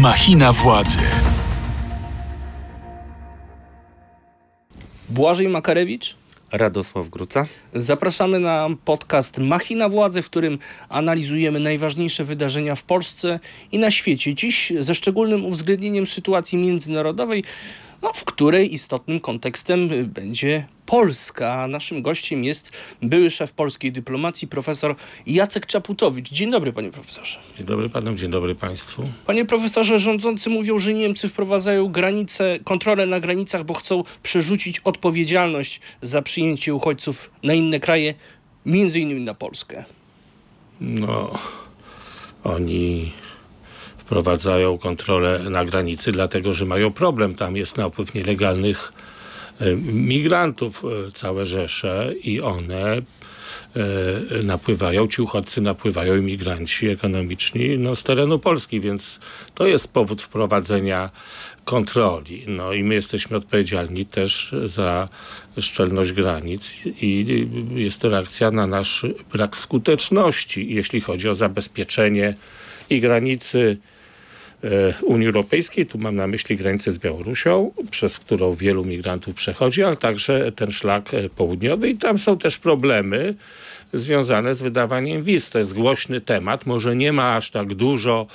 Machina władzy. Błażej Makarewicz. Radosław Gruca. Zapraszamy na podcast Machina Władzy, w którym analizujemy najważniejsze wydarzenia w Polsce i na świecie. Dziś ze szczególnym uwzględnieniem sytuacji międzynarodowej, no, w której istotnym kontekstem będzie Polska. Naszym gościem jest były szef polskiej dyplomacji, profesor Jacek Czaputowicz. Dzień dobry, panie profesorze. Dzień dobry panom, dzień dobry państwu. Panie profesorze, rządzący mówią, że Niemcy wprowadzają granice, kontrolę na granicach, bo chcą przerzucić odpowiedzialność za przyjęcie uchodźców na inne kraje, między innymi na Polskę. No, oni wprowadzają kontrolę na granicy, dlatego że mają problem. Tam jest napływ nielegalnych migrantów, e, całe rzesze i one e, napływają, ci uchodźcy napływają, imigranci ekonomiczni no, z terenu Polski, więc to jest powód wprowadzenia kontroli. No i my jesteśmy odpowiedzialni też za szczelność granic i jest to reakcja na nasz brak skuteczności, jeśli chodzi o zabezpieczenie i granicy Unii Europejskiej, tu mam na myśli granicę z Białorusią, przez którą wielu migrantów przechodzi, ale także ten szlak południowy. I tam są też problemy związane z wydawaniem wiz. To jest głośny temat, może nie ma aż tak dużo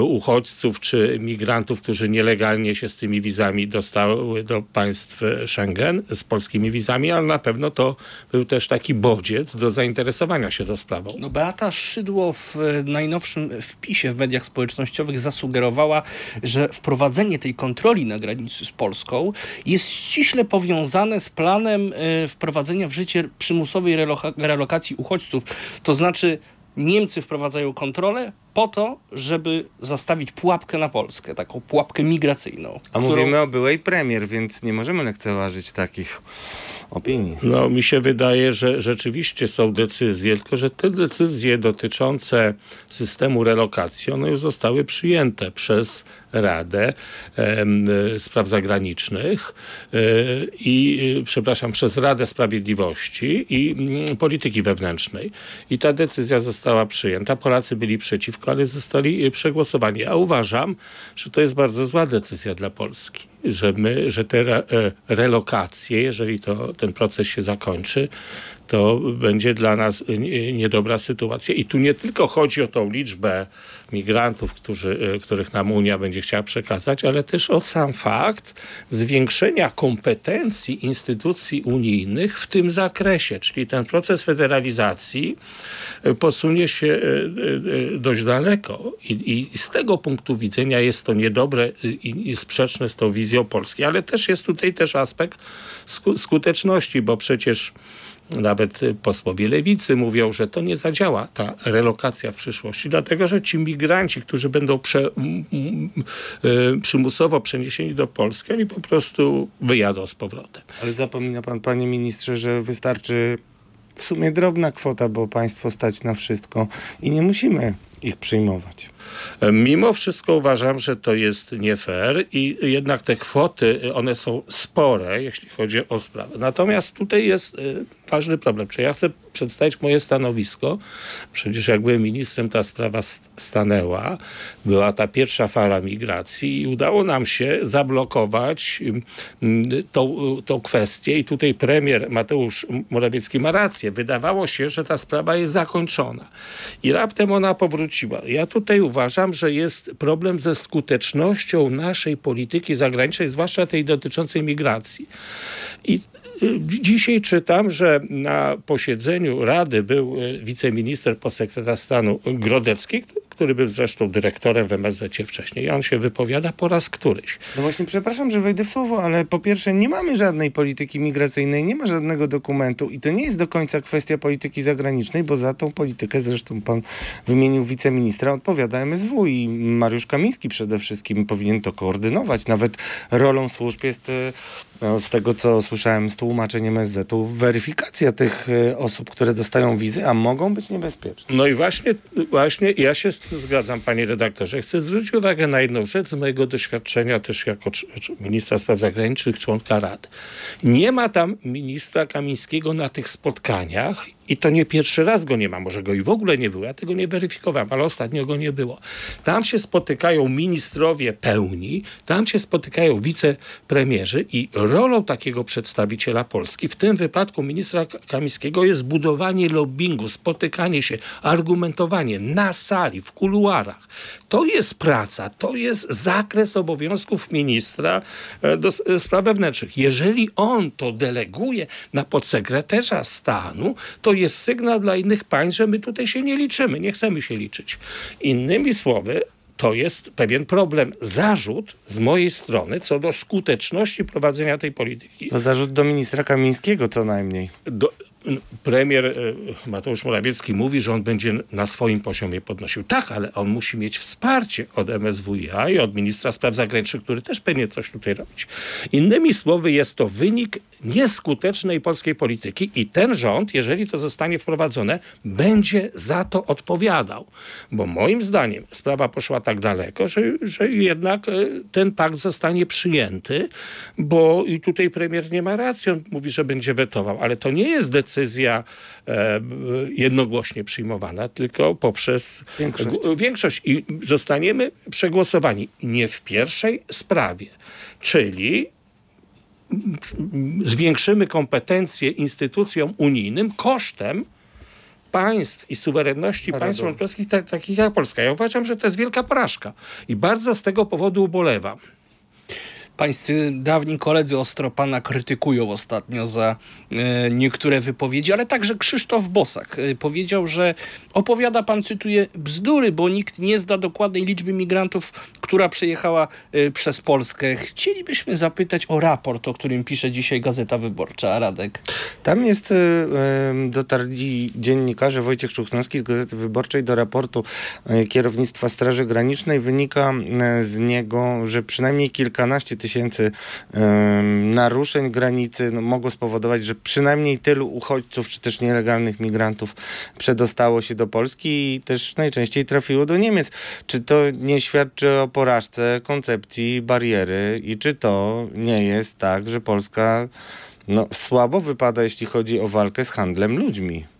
uchodźców czy migrantów, którzy nielegalnie się z tymi wizami dostały do państw Schengen z polskimi wizami, ale na pewno to był też taki bodziec do zainteresowania się tą sprawą. No Beata Szydło w najnowszym wpisie w mediach społecznościowych zasugerowała, że wprowadzenie tej kontroli na granicy z Polską jest ściśle powiązane z planem y, wprowadzenia w życie przymusowej relokacji uchodźców. To znaczy Niemcy wprowadzają kontrolę po to, żeby zastawić pułapkę na Polskę, taką pułapkę migracyjną. A którą... mówimy o byłej premier, więc nie możemy lekceważyć takich opinii. No, mi się wydaje, że rzeczywiście są decyzje, tylko że te decyzje dotyczące systemu relokacji, one już zostały przyjęte przez Radę e, Spraw Zagranicznych e, i, e, przepraszam, przez Radę Sprawiedliwości i m, Polityki Wewnętrznej. I ta decyzja została przyjęta. Polacy byli przeciwko, ale zostali przegłosowani. A uważam, że to jest bardzo zła decyzja dla Polski że my, że te re, relokacje, jeżeli to, ten proces się zakończy, to będzie dla nas niedobra sytuacja. I tu nie tylko chodzi o tą liczbę migrantów, którzy, e, których nam Unia będzie chciała przekazać, ale też o sam fakt zwiększenia kompetencji instytucji unijnych w tym zakresie, czyli ten proces federalizacji e, posunie się dość daleko. I, i z tego punktu widzenia jest to niedobre i, i sprzeczne z tą wizją Polski, ale też jest tutaj też aspekt skuteczności, bo przecież nawet posłowie lewicy mówią, że to nie zadziała, ta relokacja w przyszłości, dlatego że ci migranci, którzy będą prze, y, przymusowo przeniesieni do Polski, oni po prostu wyjadą z powrotem. Ale zapomina pan, panie ministrze, że wystarczy w sumie drobna kwota, bo państwo stać na wszystko i nie musimy ich przyjmować. Mimo wszystko uważam, że to jest nie fair i jednak te kwoty, one są spore, jeśli chodzi o sprawę. Natomiast tutaj jest y, ważny problem. Czy ja chcę przedstawić moje stanowisko? Przecież jak byłem ministrem, ta sprawa stanęła. Była ta pierwsza fala migracji i udało nam się zablokować tą, tą kwestię i tutaj premier Mateusz Morawiecki ma rację. Wydawało się, że ta sprawa jest zakończona. I raptem ona powróciła. Ja tutaj uważam, że jest problem ze skutecznością naszej polityki zagranicznej, zwłaszcza tej dotyczącej migracji. I Dzisiaj czytam, że na posiedzeniu Rady był y, wiceminister podsekretarz stanu Grodecki, który był zresztą dyrektorem w MSZ wcześniej. I on się wypowiada po raz któryś. No właśnie, przepraszam, że wejdę w słowo, ale po pierwsze nie mamy żadnej polityki migracyjnej, nie ma żadnego dokumentu i to nie jest do końca kwestia polityki zagranicznej, bo za tą politykę zresztą pan wymienił wiceministra, odpowiada MSW i Mariusz Kamiński przede wszystkim powinien to koordynować. Nawet rolą służb jest, e, no, z tego co słyszałem z tłumaczeniem MSZ-u, weryfikacja tych e, osób, które dostają wizy, a mogą być niebezpieczne. No i właśnie, właśnie ja się zgadzam, panie redaktorze. Chcę zwrócić uwagę na jedną rzecz z mojego doświadczenia też jako ministra spraw zagranicznych, członka Rady. Nie ma tam ministra Kamińskiego na tych spotkaniach i to nie pierwszy raz go nie ma, może go i w ogóle nie było, ja tego nie weryfikowałem, ale ostatnio go nie było. Tam się spotykają ministrowie pełni, tam się spotykają wicepremierzy i rolą takiego przedstawiciela Polski, w tym wypadku ministra Kamińskiego jest budowanie lobbingu, spotykanie się, argumentowanie na sali, w kuluarach. To jest praca, to jest zakres obowiązków ministra e, do e, spraw wewnętrznych. Jeżeli on to deleguje na podsekretarza stanu, to jest sygnał dla innych państw, że my tutaj się nie liczymy, nie chcemy się liczyć. Innymi słowy, to jest pewien problem, zarzut z mojej strony co do skuteczności prowadzenia tej polityki. To zarzut do ministra Kamińskiego co najmniej. Do, premier e, Mateusz Morawiecki mówi, że on będzie na swoim poziomie podnosił. Tak, ale on musi mieć wsparcie od MSWiA i od ministra spraw zagranicznych, który też pewnie coś tutaj robić. Innymi słowy, jest to wynik nieskutecznej polskiej polityki i ten rząd, jeżeli to zostanie wprowadzone, będzie za to odpowiadał. Bo moim zdaniem sprawa poszła tak daleko, że, że jednak e, ten pakt zostanie przyjęty, bo i tutaj premier nie ma racji, on mówi, że będzie wetował, ale to nie jest decyzja e, jednogłośnie przyjmowana, tylko poprzez Większość. większość i zostaniemy przegłosowani nie w pierwszej sprawie, czyli zwiększymy kompetencje instytucjom unijnym kosztem państw i suwerenności Narodowych. państw członkowskich, ta, takich jak Polska. Ja uważam, że to jest wielka porażka i bardzo z tego powodu ubolewam. Pańscy dawni koledzy ostro pana krytykują ostatnio za e, niektóre wypowiedzi, ale także Krzysztof Bosak e, powiedział, że opowiada pan, cytuję, bzdury, bo nikt nie zda dokładnej liczby migrantów, która przejechała e, przez Polskę. Chcielibyśmy zapytać o raport, o którym pisze dzisiaj Gazeta Wyborcza. Radek. Tam jest, dotarli dziennikarze Wojciech Czuchnowski z Gazety Wyborczej do raportu kierownictwa Straży Granicznej. Wynika z niego, że przynajmniej kilkanaście tysięcy y, naruszeń granicy no, mogło spowodować, że przynajmniej tylu uchodźców czy też nielegalnych migrantów przedostało się do Polski i też najczęściej trafiło do Niemiec. Czy to nie świadczy o porażce koncepcji bariery i czy to nie jest tak, że Polska no, słabo wypada, jeśli chodzi o walkę z handlem ludźmi.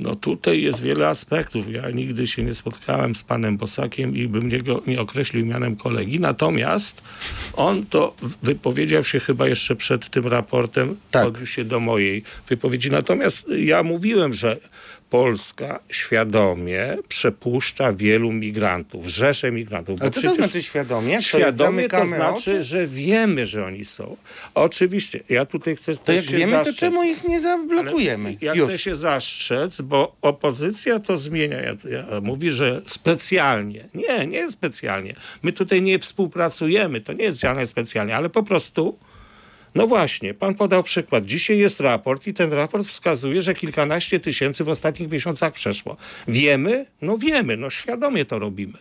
No tutaj jest wiele aspektów. Ja nigdy się nie spotkałem z panem Bosakiem i bym niego nie określił mianem kolegi. Natomiast on to wypowiedział się chyba jeszcze przed tym raportem, Tak. odniósł się do mojej wypowiedzi. Natomiast ja mówiłem, że Polska świadomie przepuszcza wielu migrantów, rzesze migrantów. Ale co to znaczy świadomie? To Świadomie to zamykamy znaczy, oczy? że wiemy, że oni są. Oczywiście, ja tutaj chcę To jak wiemy, to zastrzec. czemu ich nie zablokujemy? Ja Już. chcę się zastrzec, bo opozycja to zmienia. Ja, ja, mówi, że specjalnie. Nie, nie specjalnie. My tutaj nie współpracujemy, to nie jest działane specjalnie, ale po prostu. No właśnie, pan podał przykład. Dzisiaj jest raport i ten raport wskazuje, że kilkanaście tysięcy w ostatnich miesiącach przeszło. Wiemy? No wiemy, no świadomie to robimy.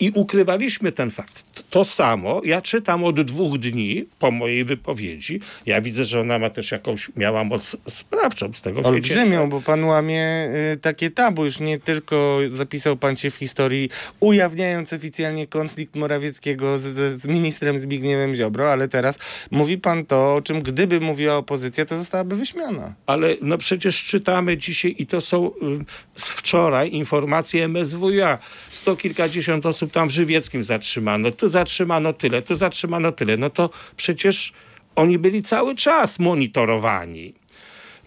I ukrywaliśmy ten fakt. To samo ja czytam od dwóch dni po mojej wypowiedzi. Ja widzę, że ona ma też jakąś, miała moc sprawczą z tego się cieszę. Olbrzymią, bo pan łamie y, takie tabu. Już nie tylko zapisał pan się w historii, ujawniając oficjalnie konflikt Morawieckiego z, z, z ministrem Zbigniewem Ziobro, ale teraz mówi pan to, o czym gdyby mówiła opozycja, to zostałaby wyśmiana. Ale no przecież czytamy dzisiaj i to są y, z wczoraj informacje MSWiA. Sto kilkadziesiąt osób tam w Żywieckim zatrzymano. Tu zatrzymano tyle, tu zatrzymano tyle. No to przecież oni byli cały czas monitorowani.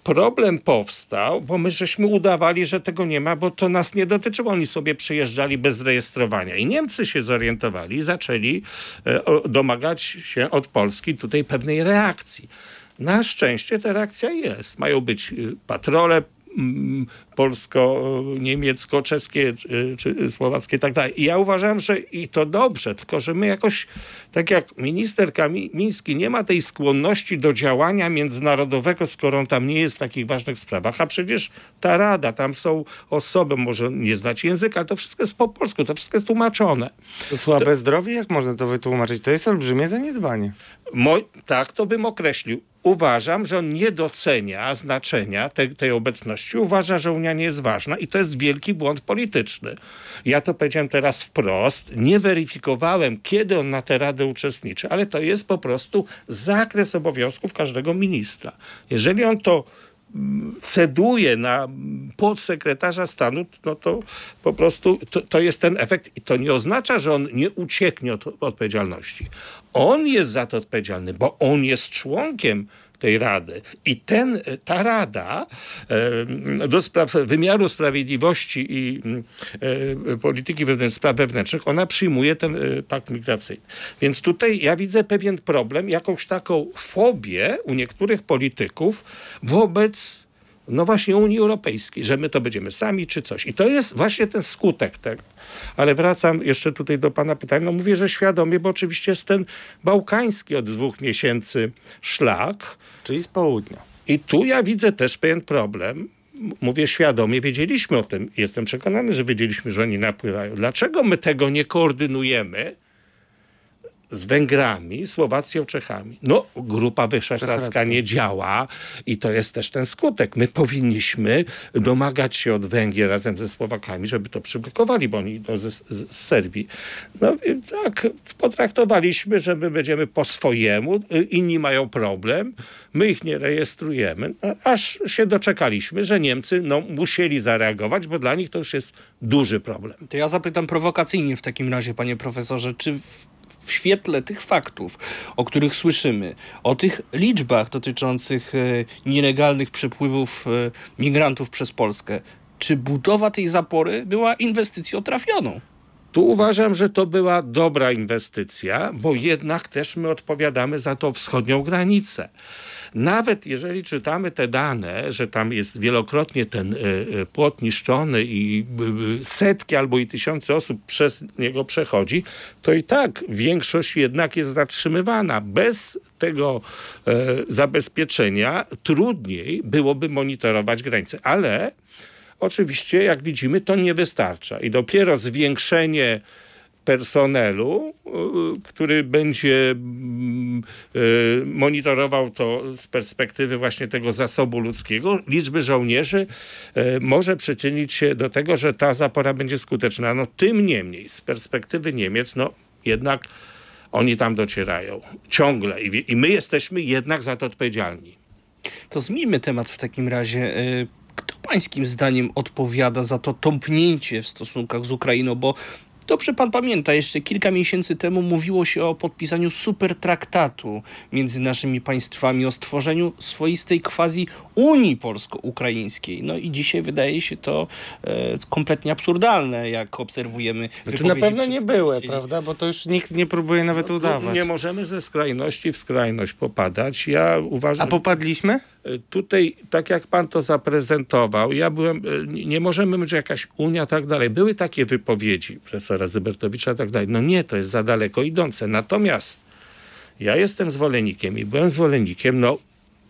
Problem powstał, bo my żeśmy udawali, że tego nie ma, bo to nas nie dotyczyło. Oni sobie przyjeżdżali bez rejestrowania. I Niemcy się zorientowali i zaczęli e, domagać się od Polski tutaj pewnej reakcji. Na szczęście ta reakcja jest. Mają być y, patrole mm, polsko-niemiecko-czeskie czy, czy słowackie i tak dalej. I ja uważam, że i to dobrze, tylko że my jakoś, tak jak minister Kamiński nie ma tej skłonności do działania międzynarodowego, skoro on tam nie jest w takich ważnych sprawach, a przecież ta rada, tam są osoby, może nie znać języka, ale to wszystko jest po polsku, to wszystko jest tłumaczone. To słabe zdrowie? Jak można to wytłumaczyć? To jest olbrzymie zaniedbanie. Mo- tak to bym określił. Uważam, że on nie docenia znaczenia te, tej obecności. Uważa, że Unia nie jest ważna i to jest wielki błąd polityczny. Ja to powiedziałem teraz wprost. Nie weryfikowałem, kiedy on na tę radę uczestniczy, ale to jest po prostu zakres obowiązków każdego ministra. Jeżeli on to ceduje na podsekretarza stanu, no to po prostu to, to jest ten efekt. I to nie oznacza, że on nie ucieknie od odpowiedzialności. On jest za to odpowiedzialny, bo on jest członkiem tej rady. I ten, ta rada do spraw wymiaru sprawiedliwości i e, polityki wewnętrznej, spraw wewnętrznych, ona przyjmuje ten e, pakt migracyjny. Więc tutaj ja widzę pewien problem, jakąś taką fobię u niektórych polityków wobec no właśnie Unii Europejskiej, że my to będziemy sami czy coś. I to jest właśnie ten skutek tego. Ale wracam jeszcze tutaj do pana pytania. No mówię, że świadomie, bo oczywiście jest ten bałkański od dwóch miesięcy szlak. Czyli z południa. I tu ja widzę też pewien problem. Mówię świadomie, wiedzieliśmy o tym. Jestem przekonany, że wiedzieliśmy, że oni napływają. Dlaczego my tego nie koordynujemy? Z Węgrami, Słowacją, Czechami. No, Grupa Wyszehradzka nie działa i to jest też ten skutek. My powinniśmy domagać się od Węgier razem ze Słowakami, żeby to przyblokowali, bo oni idą z, z Serbii. No tak, potraktowaliśmy, że my będziemy po swojemu, inni mają problem, my ich nie rejestrujemy, no, aż się doczekaliśmy, że Niemcy no, musieli zareagować, bo dla nich to już jest duży problem. To ja zapytam prowokacyjnie w takim razie, panie profesorze, czy w w świetle tych faktów, o których słyszymy, o tych liczbach dotyczących e, nielegalnych przepływów e, migrantów przez Polskę, czy budowa tej zapory była inwestycją trafioną? Tu uważam, że to była dobra inwestycja, bo jednak też my odpowiadamy za tą wschodnią granicę. Nawet jeżeli czytamy te dane, że tam jest wielokrotnie ten e, e, płot niszczony i setki albo i tysiące osób przez niego przechodzi, to i tak większość jednak jest zatrzymywana. Bez tego e, zabezpieczenia trudniej byłoby monitorować granice. Ale oczywiście, jak widzimy, to nie wystarcza. I dopiero zwiększenie personelu, y, który będzie mm, y, monitorował to z perspektywy właśnie tego zasobu ludzkiego, liczby żołnierzy y, może przyczynić się do tego, że ta zapora będzie skuteczna. No tym niemniej, z perspektywy Niemiec, no jednak oni tam docierają ciągle i, i my jesteśmy jednak za to odpowiedzialni. To zmieńmy temat w takim razie. Kto pańskim zdaniem odpowiada za to tąpnięcie w stosunkach z Ukrainą? Bo Dobrze pan pamięta, jeszcze kilka miesięcy temu mówiło się o podpisaniu super traktatu między naszymi państwami, o stworzeniu swoistej quasi Unii Polsko-Ukraińskiej. No i dzisiaj wydaje się to e, kompletnie absurdalne, jak obserwujemy. Znaczy na pewno nie były, prawda? Bo to już nikt nie próbuje nawet no, udawać. Nie możemy ze skrajności w skrajność popadać. Ja uważam... A popadliśmy? Tutaj, tak jak pan to zaprezentował, ja byłem, e, nie możemy mieć jakaś Unia, tak dalej. Były takie wypowiedzi profesora Zybertowicza, tak dalej. No nie, to jest za daleko idące. Natomiast ja jestem zwolennikiem i byłem zwolennikiem, no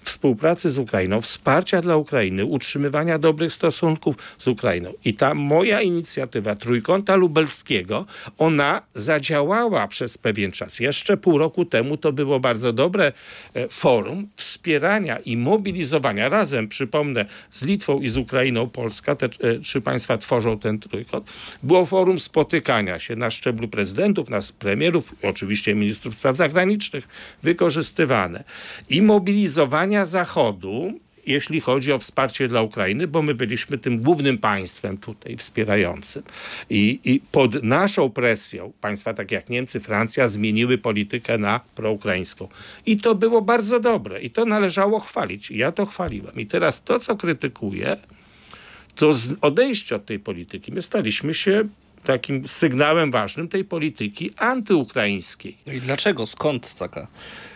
współpracy z Ukrainą, wsparcia dla Ukrainy, utrzymywania dobrych stosunków z Ukrainą. I ta moja inicjatywa Trójkąta Lubelskiego, ona zadziałała przez pewien czas. Jeszcze pół roku temu to było bardzo dobre e, forum wspierania i mobilizowania razem, przypomnę, z Litwą i z Ukrainą, Polska, te e, trzy państwa tworzą ten trójkąt. Było forum spotykania się na szczeblu prezydentów, nas premierów, oczywiście ministrów spraw zagranicznych, wykorzystywane i Zachodu, jeśli chodzi o wsparcie dla Ukrainy, bo my byliśmy tym głównym państwem tutaj wspierającym. I, I, pod naszą presją państwa takie jak Niemcy, Francja zmieniły politykę na proukraińską. I to było bardzo dobre i to należało chwalić. I ja to chwaliłem. I teraz to, co krytykuję, to odejście od tej polityki. My staliśmy się takim sygnałem ważnym tej polityki antyukraińskiej. No i dlaczego? Skąd taka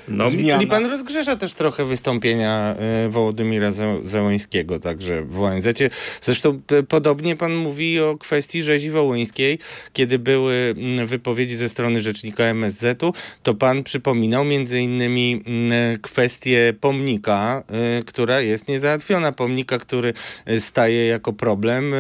no, zmiana? Czyli pan rozgrzesza też trochę wystąpienia y, Wołodymira Zełańskiego także w ONZ. Zresztą podobnie pan mówi o kwestii rzezi wołyńskiej. Kiedy były mm, wypowiedzi ze strony rzecznika MSZ-u, to pan przypominał między innymi mm, kwestię pomnika, y, która jest niezałatwiona. Pomnika, który staje jako problem,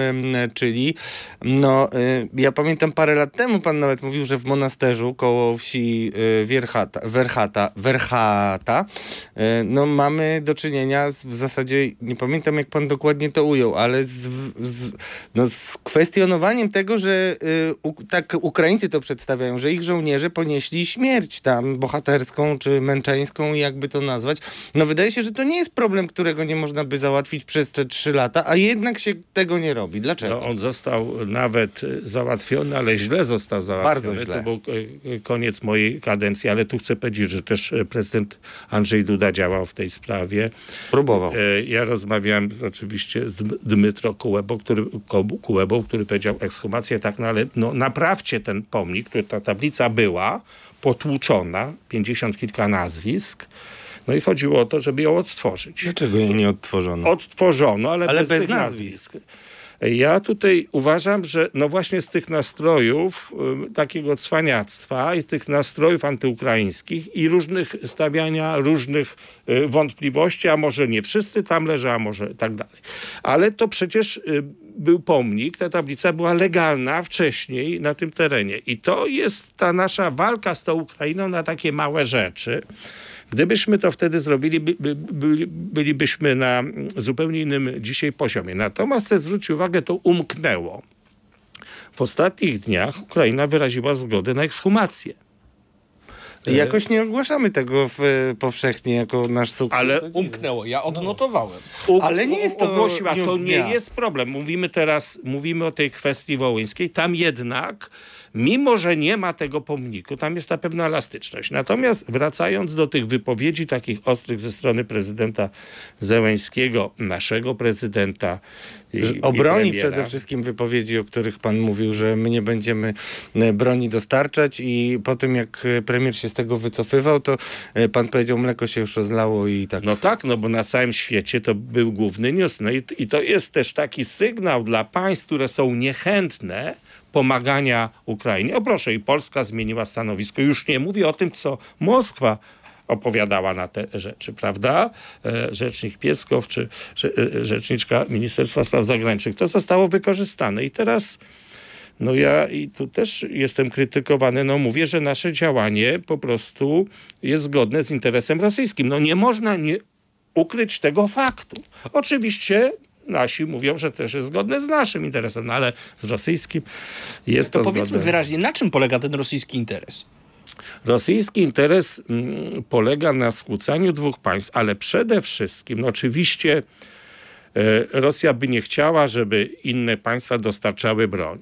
czyli no ja pamiętam parę lat temu pan nawet mówił, że w monasterzu koło wsi y, Wierchata, Werchata, Werchata Erhata, e, no mamy do czynienia w zasadzie, nie pamiętam jak pan dokładnie to ujął, ale z, z, no z kwestionowaniem tego, że y, u, tak Ukraińcy to przedstawiają, że ich żołnierze ponieśli śmierć tam bohaterską czy męczeńską, jakby to nazwać. No wydaje się, że to nie jest problem, którego nie można by załatwić przez te trzy lata, a jednak się tego nie robi. Dlaczego? No, on został nawet załatwiony, ale źle został załatwiony. Bardzo źle. To był e, koniec mojej kadencji, ale tu chcę powiedzieć, że też e, prezydent Andrzej Duda działał w tej sprawie. Próbował. E, Ja rozmawiałem z, oczywiście z Dm- Dmytro Kułebą, który, Kułebą, który powiedział ekshumację, tak, no ale no, naprawcie ten pomnik, który ta tablica była potłuczona, pięćdziesiąt kilka nazwisk, no i chodziło o to, żeby ją odtworzyć. Dlaczego jej nie odtworzono? Odtworzono, ale, Ale bez, bez nazwisk. nazwisk. Ja tutaj uważam, że no właśnie z tych nastrojów takiego cwaniactwa i tych nastrojów antyukraińskich i różnych stawiania różnych y, wątpliwości, a może nie wszyscy tam leżą, a może tak dalej. Ale to przecież y, był pomnik, ta tablica była legalna wcześniej na tym terenie. I to jest ta nasza walka z tą Ukrainą na takie małe rzeczy. Gdybyśmy to wtedy zrobili, by, by, byli, bylibyśmy na zupełnie innym dzisiaj poziomie. Natomiast chcę zwrócić uwagę, to umknęło. W ostatnich dniach Ukraina wyraziła zgodę na ekshumację. I Jakoś nie ogłaszamy tego w, e, powszechnie jako nasz sukces. Ale. Umknęło, ja odnotowałem. U- Ale nie jest to ogłosiła, to nie jest problem. Mówimy teraz, mówimy o tej kwestii wołyńskiej. Tam jednak, mimo że nie ma tego pomniku, tam jest ta pewna elastyczność. Natomiast wracając do tych wypowiedzi takich ostrych ze strony prezydenta Zełęńskiego, naszego prezydenta i, i Obroni premiera, przede wszystkim wypowiedzi, o których pan mówił, że my nie będziemy e, broni dostarczać i po tym jak e, premier się z tego wycofywał, to e, pan powiedział, mleko się już rozlało i tak. No tak, no bo na całym świecie to był główny news. No i, i to jest też taki sygnał dla państw, które są niechętne pomagania Ukrainie. O proszę, i Polska zmieniła stanowisko. Już nie mówię o tym, co Moskwa opowiadała na te rzeczy, prawda? E, Rzecznik Pieskow czy e, rzeczniczka Ministerstwa Spraw Zagranicznych. To zostało wykorzystane i teraz no ja i tu też jestem krytykowany, no mówię, że nasze działanie po prostu jest zgodne z interesem rosyjskim. No nie można nie ukryć tego faktu. Oczywiście nasi mówią, że też jest zgodne z naszym interesem, no ale z rosyjskim jest to, To powiedzmy zgodne. wyraźnie, na czym polega ten rosyjski interes? Rosyjski interes mm, polega na skłócaniu dwóch państw, ale przede wszystkim, no oczywiście e, Rosja by nie chciała, żeby inne państwa dostarczały broń.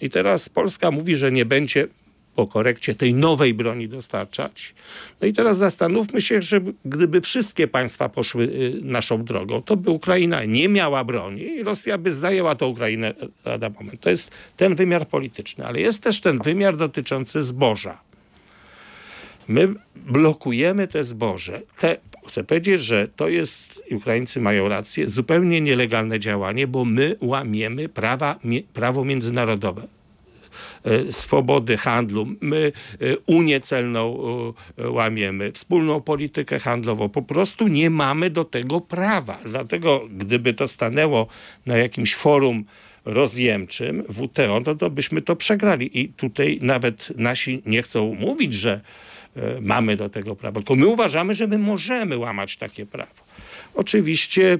I teraz Polska mówi, że nie będzie po korekcie tej nowej broni dostarczać. No i teraz zastanówmy się, że gdyby wszystkie państwa poszły y, naszą drogą, to by Ukraina nie miała broni i Rosja by zajęła tą Ukrainę lada moment. To jest ten wymiar polityczny, ale jest też ten wymiar dotyczący zboża. My blokujemy te zboże. Te, chcę powiedzieć, że to jest, Ukraińcy mają rację, zupełnie nielegalne działanie, bo my łamiemy prawa, prawo międzynarodowe. E, Swobody handlu, my e, Unię celną e, łamiemy, wspólną politykę handlową. Po prostu nie mamy do tego prawa. Dlatego, gdyby to stanęło na jakimś forum rozjemczym WTO, no to byśmy to przegrali. I tutaj nawet nasi nie chcą mówić, że mamy do tego prawo. Tylko my uważamy, że my możemy łamać takie prawo. Oczywiście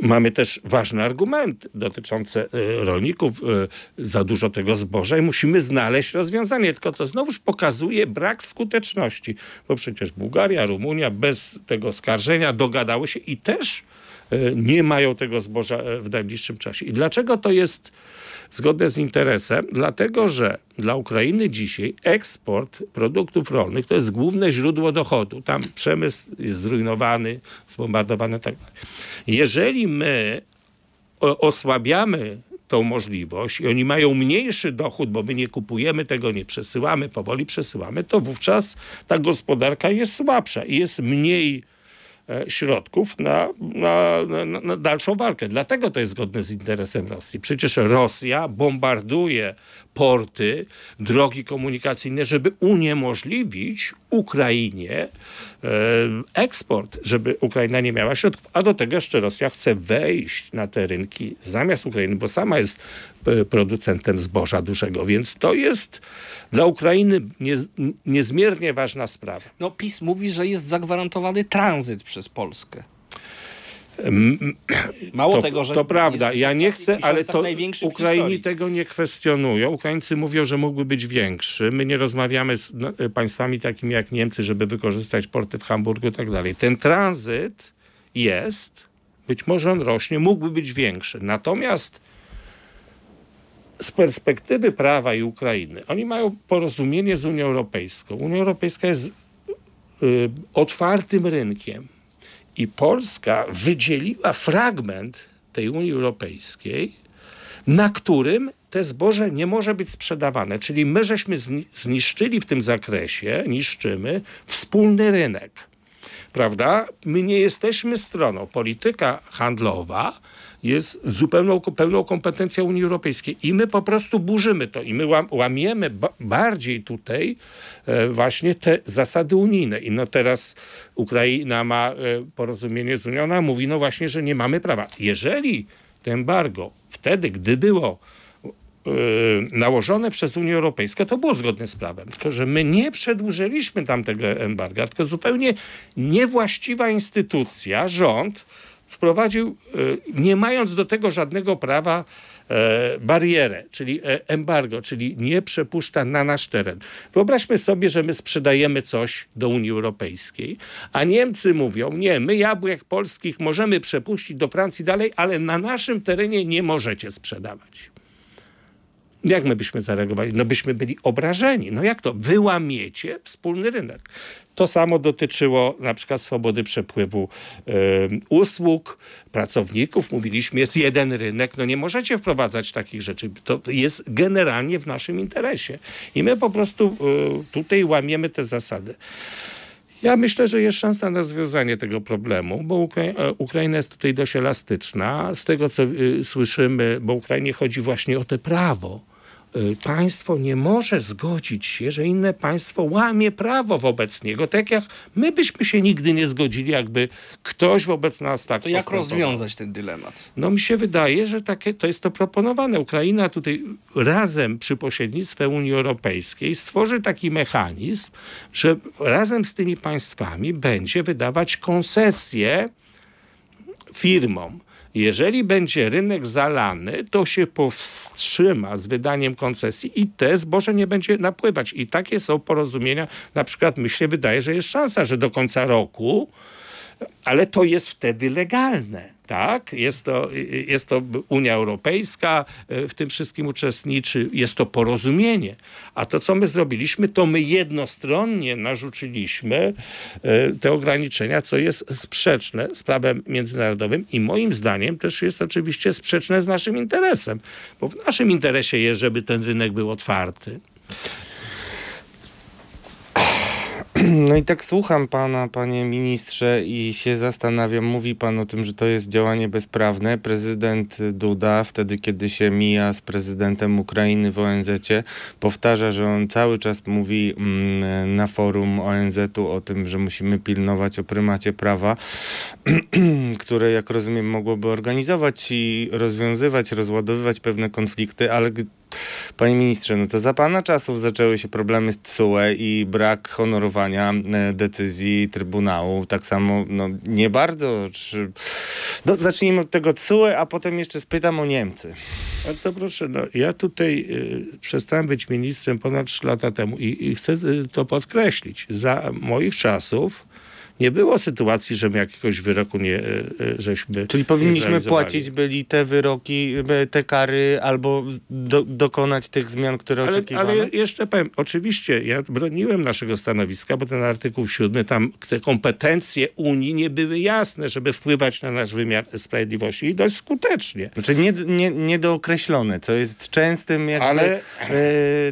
mamy też ważny argument dotyczący e, rolników, e, za dużo tego zboża i musimy znaleźć rozwiązanie. Tylko to znowuż pokazuje brak skuteczności, bo przecież Bułgaria, Rumunia bez tego skarżenia dogadały się i też e, nie mają tego zboża w najbliższym czasie. I dlaczego to jest zgodne z interesem? Dlatego, że dla Ukrainy dzisiaj eksport produktów rolnych to jest główne źródło dochodu. Tam przemysł jest zrujnowany, zbombardowany tak dalej. Jeżeli my osłabiamy tą możliwość i oni mają mniejszy dochód, bo my nie kupujemy tego, nie przesyłamy, powoli przesyłamy, to wówczas ta gospodarka jest słabsza i jest mniej środków na, na, na, na dalszą walkę. Dlatego to jest zgodne z interesem Rosji. Przecież Rosja bombarduje porty, drogi komunikacyjne, żeby uniemożliwić Ukrainie e, eksport, żeby Ukraina nie miała środków. A do tego jeszcze Rosja chce wejść na te rynki zamiast Ukrainy, bo sama jest e, producentem zboża dużego, więc to jest dla Ukrainy niez, niezmiernie ważna sprawa. No, PiS mówi, że jest zagwarantowany tranzyt przez Polskę. Mało To, tego, że to prawda, jest ja nie chcę, ale to Ukraini tego nie kwestionują. Ukraińcy mówią, że mógłby być większy. My nie rozmawiamy z no, państwami takimi jak Niemcy, żeby wykorzystać porty w Hamburgu i tak dalej. Ten tranzyt jest, być może on rośnie, mógłby być większy. Natomiast z perspektywy prawa i Ukrainy, oni mają porozumienie z Unią Europejską. Unia Europejska jest y, otwartym rynkiem. I Polska wydzieliła fragment tej Unii Europejskiej, na którym te zboże nie może być sprzedawane. Czyli my żeśmy zni- zniszczyli w tym zakresie, niszczymy wspólny rynek. Prawda? My nie jesteśmy stroną. Polityka handlowa jest zupełną pełną kompetencją Unii Europejskiej i my po prostu burzymy to i my łam, łamiemy ba bardziej tutaj e, właśnie te zasady unijne. I no teraz Ukraina ma e, porozumienie z Unią, ona mówi no właśnie, że nie mamy prawa. Jeżeli to embargo wtedy, gdy było e, nałożone przez Unię Europejską, to było zgodne z prawem. Tylko, że my nie przedłużyliśmy tamtego embarga, tylko zupełnie niewłaściwa instytucja, rząd, wprowadził, e, nie mając do tego żadnego prawa, e, barierę, czyli e, embargo, czyli nie przepuszcza na nasz teren. Wyobraźmy sobie, że my sprzedajemy coś do Unii Europejskiej, a Niemcy mówią, nie, my jabłek polskich możemy przepuścić do Francji dalej, ale na naszym terenie nie możecie sprzedawać. Jak my byśmy zareagowali? No byśmy byli obrażeni. No jak to? Wyłamiecie wspólny rynek. To samo dotyczyło na przykład swobody przepływu e, usług, pracowników. Mówiliśmy, jest jeden rynek, no nie możecie wprowadzać takich rzeczy. To jest generalnie w naszym interesie. I my po prostu e, tutaj łamiemy te zasady. Ja myślę, że jest szansa na rozwiązanie tego problemu, bo e, Ukraina jest tutaj dość elastyczna. Z tego, co y, słyszymy, bo Ukrainie chodzi właśnie o to prawo. Y, Państwo nie może zgodzić się, że inne państwo łamie prawo wobec niego, tak jak my byśmy się nigdy nie zgodzili, jakby ktoś wobec nas tak To jak rozwiązać ten dylemat? No mi się wydaje, że takie, to jest to proponowane. Ukraina tutaj razem przy pośrednictwie Unii Europejskiej stworzy taki mechanizm, że razem z tymi państwami będzie wydawać koncesje firmom. Jeżeli będzie rynek zalany, to się powstrzyma z wydaniem koncesji i te zboże nie będzie napływać. I takie są porozumienia. Na przykład mi się wydaje, że jest szansa, że do końca roku ale to jest wtedy legalne. Tak? Jest, to, jest to Unia Europejska, e, w tym wszystkim uczestniczy, jest to porozumienie. A to, co my zrobiliśmy, to my jednostronnie narzuciliśmy e, te ograniczenia, co jest sprzeczne z prawem międzynarodowym i moim zdaniem też jest oczywiście sprzeczne z naszym interesem, bo w naszym interesie jest, żeby ten rynek był otwarty. No i tak słucham pana, panie ministrze, i się zastanawiam. Mówi pan o tym, że to jest działanie bezprawne. Prezydent Duda, wtedy kiedy się mija z prezydentem Ukrainy w ONZ-cie, powtarza, że on cały czas mówi mm, na forum ONZ-u o tym, że musimy pilnować o prymacie prawa, które, jak rozumiem, mogłoby organizować i rozwiązywać, rozładowywać pewne konflikty, ale Panie ministrze, no to za pana czasów zaczęły się problemy z TSUE i brak honorowania e, decyzji Trybunału. Tak samo, no nie bardzo. Czy... No, zacznijmy od tego TSUE, a potem jeszcze spytam o Niemcy. Bardzo proszę, no, ja tutaj y, przestałem być ministrem ponad 3 lata temu i, i chcę y, to podkreślić. Za moich czasów nie było sytuacji, że my jakiegoś wyroku nie, y, y, żeśmy Czyli powinniśmy płacić byli te wyroki, e, te kary albo do, dokonać tych zmian, które Ale, oczekiwano? ale jeszcze powiem, oczywiście ja broniłem naszego stanowiska, bo ten artykuł 7, tam te kompetencje Unii nie były jasne, żeby wpływać na nasz wymiar sprawiedliwości i dość skutecznie. Znaczy nie, nie, niedookreślone, co jest częstym jakby, Ale- e,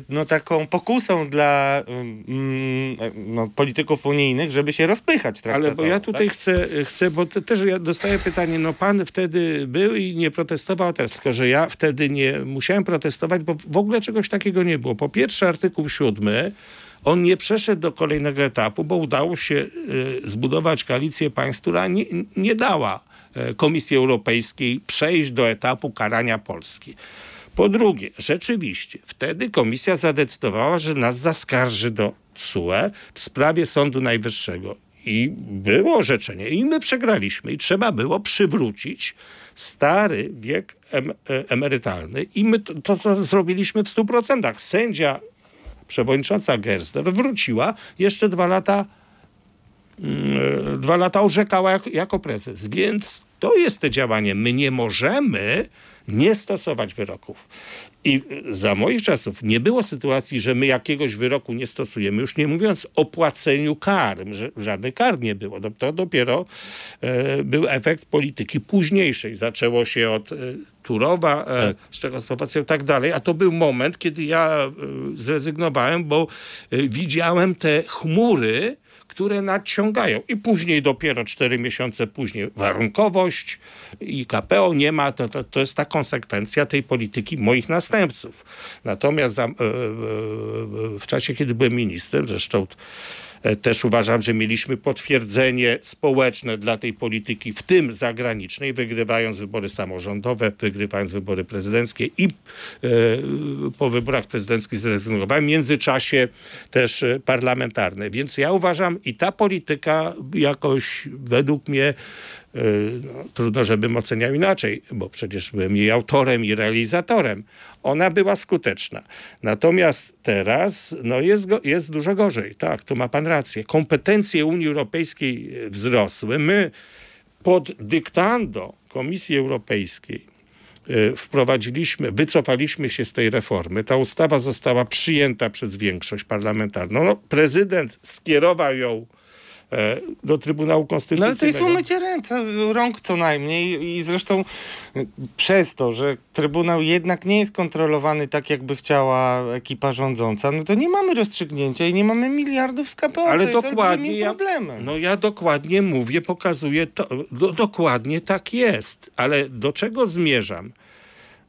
no taką pokusą dla mm, e, no, polityków unijnych, żeby się rozpychać traktatowo. Ale bo ja tutaj tak? chcę, chcę, bo też ja dostaję pytanie, no pan wtedy był i nie protestował teraz, tylko że ja wtedy nie musiałem protestować, bo w ogóle czegoś takiego nie było. Po pierwsze artykuł siódmy, on nie przeszedł do kolejnego etapu, bo udało się y, zbudować koalicję państw, która nie, nie dała e, Komisji Europejskiej przejść do etapu karania Polski. Po drugie, rzeczywiście, wtedy komisja zadecydowała, że nas zaskarży do TSUE w sprawie Sądu Najwyższego. I było orzeczenie, i my przegraliśmy, i trzeba było przywrócić stary wiek em, e, emerytalny. I my to, to, to zrobiliśmy w 100%. Sędzia, przewodnicząca Gersler wróciła jeszcze dwa lata mm, dwa lata orzekała jako, jako prezes. Więc to jest to działanie. My nie możemy nie stosować wyroków. I za moich czasów nie było sytuacji, że my jakiegoś wyroku nie stosujemy, już nie mówiąc o płaceniu kar, że żadnych kar nie było. To- To dopiero e, był efekt polityki późniejszej. Zaczęło się od e, Turowa, e, z Czechosłowacją i tak dalej, a to był moment, kiedy ja zrezygnowałem, bo widziałem te chmury, które nadciągają. I później, dopiero cztery miesiące później, warunkowość i KPO nie ma. To, to, to jest ta konsekwencja tej polityki moich następców. Natomiast za, e, e, w czasie, kiedy byłem ministrem, zresztą e, też uważam, że mieliśmy potwierdzenie społeczne dla tej polityki, w tym zagranicznej, wygrywając wybory samorządowe, wygrywając wybory prezydenckie i e, po wyborach prezydenckich zrezygnowałem. W międzyczasie też e, parlamentarne. Więc ja uważam i ta polityka jakoś według mnie e, trudno, żebym oceniał inaczej, bo przecież byłem jej autorem i realizatorem. Ona była skuteczna. Natomiast teraz no jest, jest dużo gorzej. Tak, tu ma pan rację. Kompetencje Unii Europejskiej wzrosły. My pod dyktando Komisji Europejskiej e, wprowadziliśmy, wycofaliśmy się z tej reformy. Ta ustawa została przyjęta przez większość parlamentarną. No, prezydent skierował ją do Trybunału No Konstytucyjnego. ale to jest umycie ręce, rąk co najmniej i zresztą y, przez to, że Trybunał jednak nie jest kontrolowany tak, jakby chciała ekipa rządząca, no to nie mamy rozstrzygnięcia i nie mamy miliardów z KPO, Ale co jest dokładnie ja- problemem. No ja dokładnie mówię, pokazuję to. Do, dokładnie tak jest. Ale do czego zmierzam?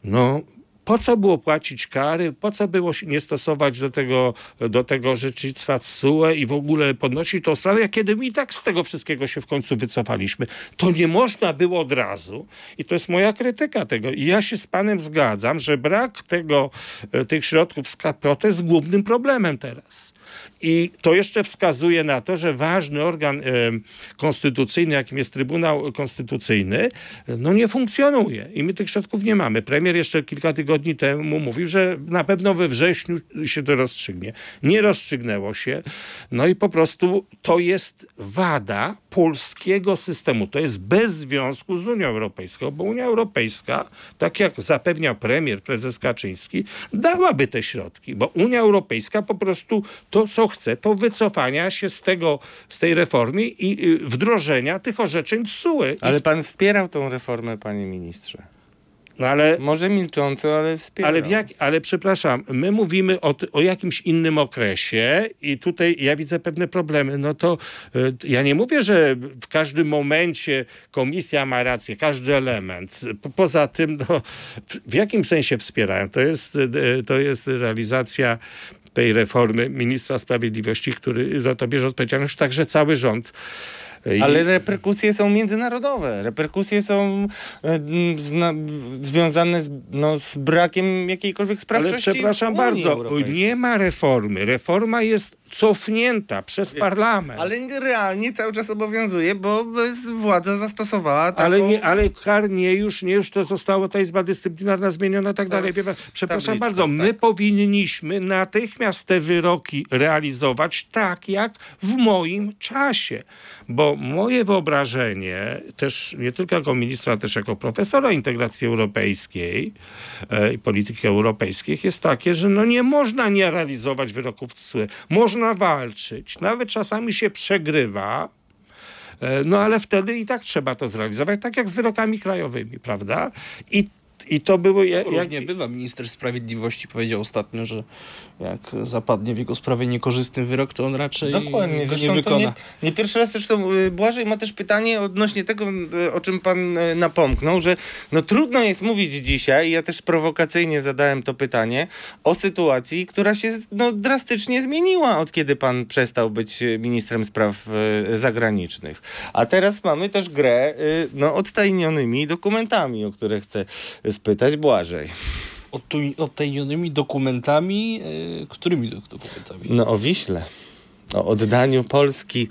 No, po co było płacić kary? Po co było nie stosować do tego, do tego orzecznictwa TSUE i w ogóle podnosić tą sprawę, jak kiedy my i tak z tego wszystkiego się w końcu wycofaliśmy? To nie można było od razu. I to jest moja krytyka tego. I ja się z panem zgadzam, że brak tego, e, tych środków z KPO to jest głównym problemem teraz. I to jeszcze wskazuje na to, że ważny organ konstytucyjny, jakim jest Trybunał Konstytucyjny, no nie funkcjonuje i my tych środków nie mamy. Premier jeszcze kilka tygodni temu mówił, że na pewno we wrześniu się to rozstrzygnie. Nie rozstrzygnęło się. No i po prostu to jest wada polskiego systemu. To jest bez związku z Unią Europejską, bo Unia Europejska, tak jak zapewniał premier, prezes Kaczyński, dałaby te środki, bo Unia Europejska po prostu to, co chce, to wycofania się z tego, z tej reformy i y, wdrożenia tych orzeczeń TSUE. I Ale pan wspierał tą reformę, panie ministrze. No ale Może milcząco, ale wspierał. Ale, jak, ale przepraszam, my mówimy o, o jakimś innym okresie i tutaj ja widzę pewne problemy. No to y, ja nie mówię, że w każdym momencie komisja ma rację, każdy element. Po, poza tym, no, w, w jakim sensie wspierają? To jest, y, to jest realizacja tej reformy ministra sprawiedliwości, który za to bierze odpowiedzialność, także cały rząd. Ale reperkusje są międzynarodowe. Reperkusje są e, zna, związane z, no, z brakiem jakiejkolwiek Ale sprawczości przepraszam w Unii bardzo, Europejskiej. nie ma reformy. Reforma jest cofnięta przez parlament. Ale realnie cały czas obowiązuje, bo władza zastosowała taką... Ale, nie, ale kar nie już, nie już to zostało, ta izba dyscyplinarna zmieniona i tak dalej. Przepraszam tabliczka, bardzo, my tak. powinniśmy natychmiast te wyroki realizować tak jak w moim czasie. Bo moje wyobrażenie, też nie tylko jako ministra, też jako profesora integracji europejskiej e, i polityki europejskiej jest takie, że no nie można nie realizować wyroków TSUE. Można walczyć, nawet czasami się przegrywa, E, No ale wtedy i tak trzeba to zrealizować, tak jak z wyrokami krajowymi, prawda? I I to było... Jak, Różnie bywa. Minister Sprawiedliwości powiedział ostatnio, że jak zapadnie w jego sprawie niekorzystny wyrok, to on raczej Dokładnie, go nie wykona. nie, nie pierwszy raz zresztą y, Błażej ma też pytanie odnośnie tego, y, o czym pan y, napomknął, że no trudno jest mówić dzisiaj, ja też prowokacyjnie zadałem to pytanie, o sytuacji, która się no, drastycznie zmieniła od kiedy pan przestał być ministrem spraw zagranicznych. A teraz mamy też grę no, odtajnionymi dokumentami, o które chcę spytać Błażej. Odtajnionymi dokumentami. Yy, którymi do- dokumentami? No o Wiśle. O oddaniu Polski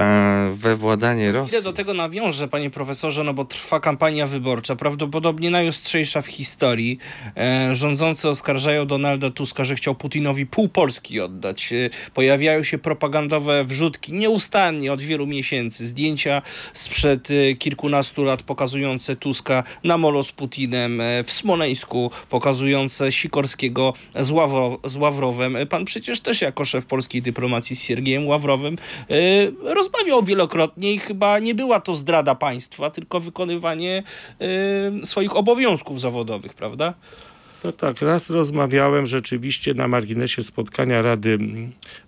e, we władanie Rosji. Ile do tego nawiążę, panie profesorze, no bo trwa kampania wyborcza, prawdopodobnie najostrzejsza w historii. E, rządzący oskarżają Donalda Tuska, że chciał Putinowi pół Polski oddać. E, pojawiają się propagandowe wrzutki nieustannie od wielu miesięcy. Zdjęcia sprzed kilkunastu lat pokazujące Tuska na molo z Putinem w Smoleńsku, pokazujące Sikorskiego z, Ławro, z Ławrowem. Pan przecież też jako szef polskiej dyplomacji Siergiejem Ławrowym e, rozmawiał wielokrotnie i chyba nie była to zdrada państwa, tylko wykonywanie e, swoich obowiązków zawodowych, prawda? No tak, raz rozmawiałem rzeczywiście na marginesie spotkania Rady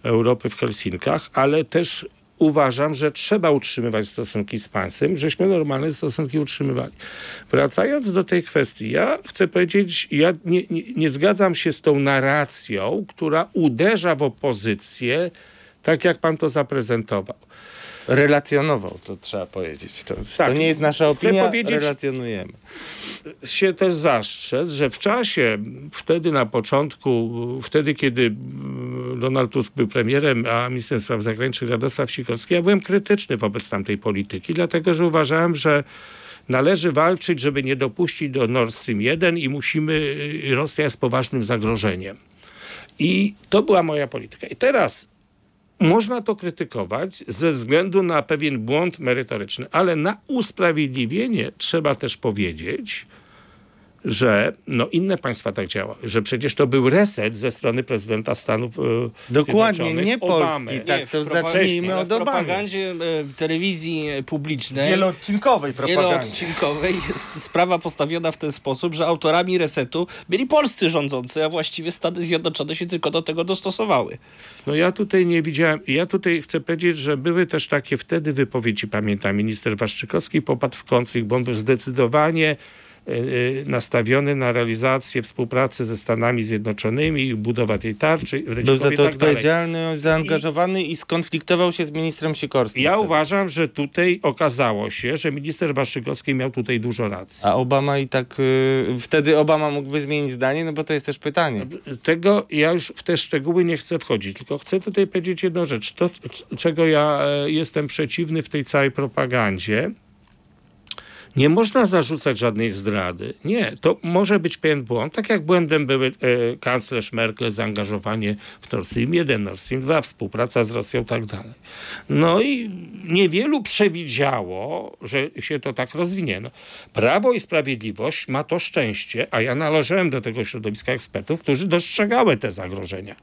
Europy w Helsinkach, ale też uważam, że trzeba utrzymywać stosunki z państwem, żeśmy normalne stosunki utrzymywali. Wracając do tej kwestii, ja chcę powiedzieć, ja nie, nie, nie zgadzam się z tą narracją, która uderza w opozycję, tak jak pan to zaprezentował. relacjonował, to trzeba powiedzieć. To, Tak. to nie jest nasza opinia, relacjonujemy. się też zastrzec, że w czasie, wtedy na początku, wtedy kiedy Donald Tusk był premierem, a ministrem spraw zagranicznych Radosław Sikorski, ja byłem krytyczny wobec tamtej polityki, dlatego że uważałem, że należy walczyć, żeby nie dopuścić do Nord Stream 1 i musimy, Rosja jest poważnym zagrożeniem. I to była moja polityka. I teraz można to krytykować ze względu na pewien błąd merytoryczny, ale na usprawiedliwienie trzeba też powiedzieć, że no inne państwa tak działały, że przecież to był reset ze strony prezydenta Stanów e, Dokładnie, nie Obamy. Polski, tak, Nie, to w zacznijmy od w Obamy. propagandzie e, telewizji publicznej Wieloodcinkowej propagandzie. wieloodcinkowej jest sprawa postawiona w ten sposób, że autorami resetu byli polscy rządzący, a właściwie Stany Zjednoczone się tylko do tego dostosowały. No ja tutaj nie widziałem, ja tutaj chcę powiedzieć, że były też takie wtedy wypowiedzi, pamiętam, minister Waszczykowski popadł w konflikt, bo on był zdecydowanie nastawiony na realizację współpracy ze Stanami Zjednoczonymi i budowę tej tarczy. Był za to i tak dalej. odpowiedzialny, zaangażowany i skonfliktował się z ministrem Sikorskim. Ja wtedy. uważam, że tutaj okazało się, że minister Waszczykowski miał tutaj dużo racji. A Obama i tak... y, wtedy Obama mógłby zmienić zdanie, no bo to jest też pytanie. Tego ja już w te szczegóły nie chcę wchodzić, tylko chcę tutaj powiedzieć jedną rzecz. To, czego ja e, jestem przeciwny w tej całej propagandzie, nie można zarzucać żadnej zdrady. Nie, to może być pewien błąd. Tak jak błędem były e, kanclerz Merkel, zaangażowanie w Nord Stream 1, Nord Stream 2, współpraca z Rosją i tak dalej. No i niewielu przewidziało, że się to tak rozwinie. No, Prawo i Sprawiedliwość ma to szczęście, a ja należałem do tego środowiska ekspertów, którzy dostrzegały te zagrożenia.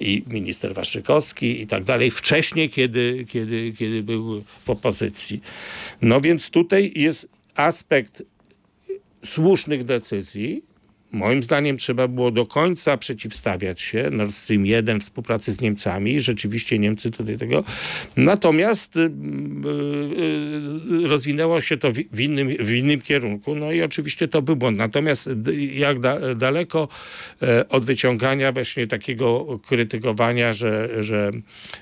I minister Waszykowski i tak dalej, wcześniej, kiedy, kiedy, kiedy był w opozycji. No więc tutaj jest aspekt słusznych decyzji. Moim zdaniem trzeba było do końca przeciwstawiać się Nord Stream 1 współpracy z Niemcami. Rzeczywiście Niemcy tutaj tego. Natomiast y, y, y, rozwinęło się to w, w, innym, w innym kierunku. No i oczywiście to był błąd. Natomiast d- jak da, daleko e, od wyciągania właśnie takiego krytykowania, że, że,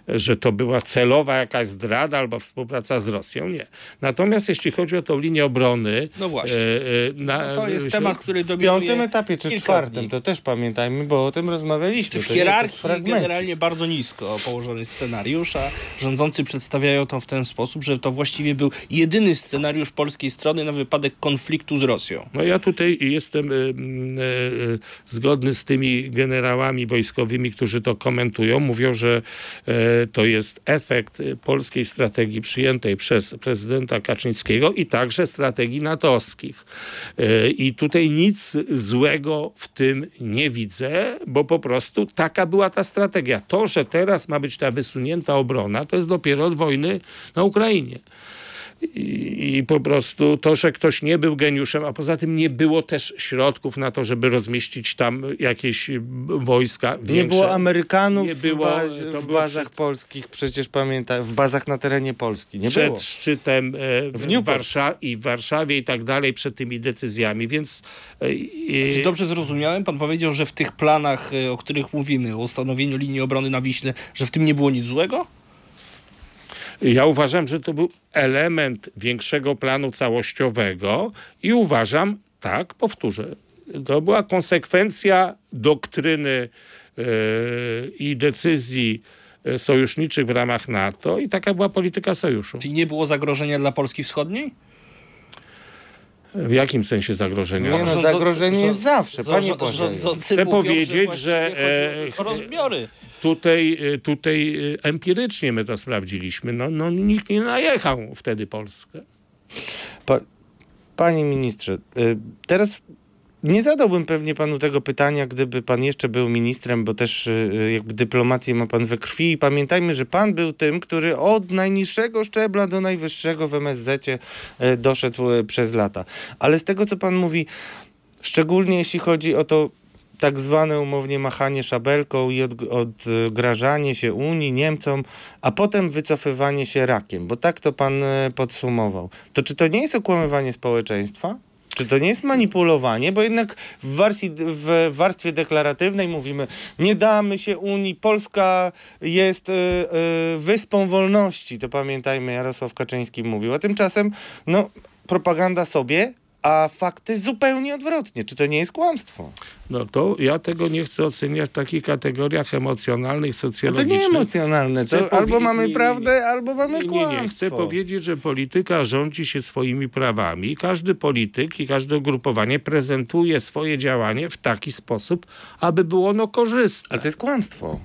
że to była celowa jakaś zdrada albo współpraca z Rosją. Nie. Natomiast jeśli chodzi o tą linię obrony. No właśnie. e, e, na, No to jest temat, który dominuje etapie czy czwartym, dni. to też pamiętajmy, bo o tym rozmawialiśmy. W To nie jakiś hierarchii generalnie bardzo nisko położony scenariusz, a rządzący przedstawiają to w ten sposób, że to właściwie był jedyny scenariusz polskiej strony na wypadek konfliktu z Rosją. No ja tutaj jestem y, y, y, zgodny z tymi generałami wojskowymi, którzy to komentują. Mówią, że y, to jest efekt polskiej strategii przyjętej przez prezydenta Kaczyńskiego i także strategii natowskich. Y, I tutaj nic złego w tym nie widzę, bo po prostu taka była ta strategia. To, że teraz ma być ta wysunięta obrona, to jest dopiero od wojny na Ukrainie. I, I po prostu to, że ktoś nie był geniuszem, a poza tym nie było też środków na to, żeby rozmieścić tam jakieś wojska. Nie większe. było Amerykanów Nie w, było, bazie, to w bazach polskich, przecież pamiętam, w bazach na terenie Polski. Nie przed było. szczytem e, w, Newport. Warsza- i w Warszawie i tak dalej, przed tymi decyzjami, więc e, e, Czy dobrze zrozumiałem? Pan powiedział, że w tych planach, y, o których mówimy, o ustanowieniu linii obrony na Wiśle, że w tym nie było nic złego? Ja uważam, że to był element większego planu całościowego i uważam, tak, powtórzę, to była konsekwencja doktryny e, i decyzji e, sojuszniczych w ramach NATO i taka była polityka sojuszu. Czyli nie było zagrożenia dla Polski Wschodniej? W jakim sensie zagrożenia? Nie no, zagrożenie jest zawsze, panie Boże. Chcę powiedzieć, że, chodzi o e, rozbiory. Tutaj, y, tutaj y, empirycznie my to sprawdziliśmy. No, no, nikt nie najechał wtedy Polskę. Pa, panie ministrze, y, teraz nie zadałbym pewnie panu tego pytania, gdyby pan jeszcze był ministrem, bo też jakby dyplomację ma pan we krwi i pamiętajmy, że pan był tym, który od najniższego szczebla do najwyższego w MSZ doszedł przez lata. Ale z tego, co pan mówi, szczególnie jeśli chodzi o to tak zwane umownie machanie szabelką i od, odgrażanie się Unii, Niemcom, a potem wycofywanie się rakiem, bo tak to pan e, podsumował. To czy to nie jest okłamywanie społeczeństwa? Czy to nie jest manipulowanie? Bo jednak w, wersji, w warstwie deklaratywnej mówimy, nie damy się Unii, Polska jest y, y, wyspą wolności. To pamiętajmy, Jarosław Kaczyński mówił. A tymczasem, no, propaganda sobie, a fakty zupełnie odwrotnie. Czy to nie jest kłamstwo? No to ja tego nie chcę oceniać w takich kategoriach emocjonalnych, No to socjologicznych. nie emocjonalne. To albo mamy nie, nie, prawdę, nie. albo mamy Nie, kłamstwo. nie, nie. Chcę powiedzieć, że polityka rządzi się swoimi prawami. Każdy polityk i każde ugrupowanie prezentuje swoje działanie w taki sposób, aby było ono korzystne. Ale to jest kłamstwo.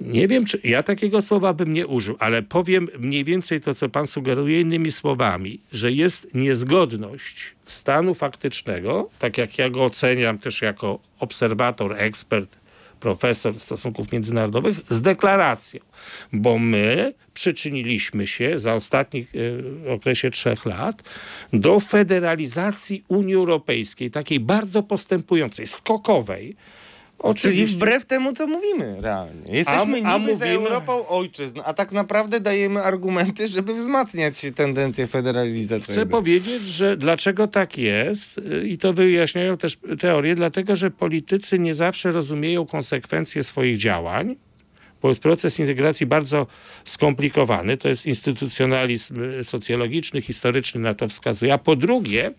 Nie wiem, czy ja takiego słowa bym nie użył, ale powiem mniej więcej to, co pan sugeruje innymi słowami, że jest niezgodność stanu faktycznego, tak jak ja go oceniam też jako obserwator, ekspert, profesor stosunków międzynarodowych, z deklaracją. Bo my przyczyniliśmy się za ostatnich e, okresie trzech lat do federalizacji Unii Europejskiej, takiej bardzo postępującej, skokowej. Czyli Oczywiście- wbrew temu, co mówimy realnie. Jesteśmy A- a niby mówimy- Europą ojczyzn, a tak naprawdę dajemy argumenty, żeby wzmacniać tendencje federalizacyjne. Chcę powiedzieć, że dlaczego tak jest y, i to wyjaśniają też teorie, dlatego że politycy nie zawsze rozumieją konsekwencje swoich działań, bo jest proces integracji bardzo skomplikowany, to jest instytucjonalizm y, socjologiczny, historyczny na to wskazuje, a po drugie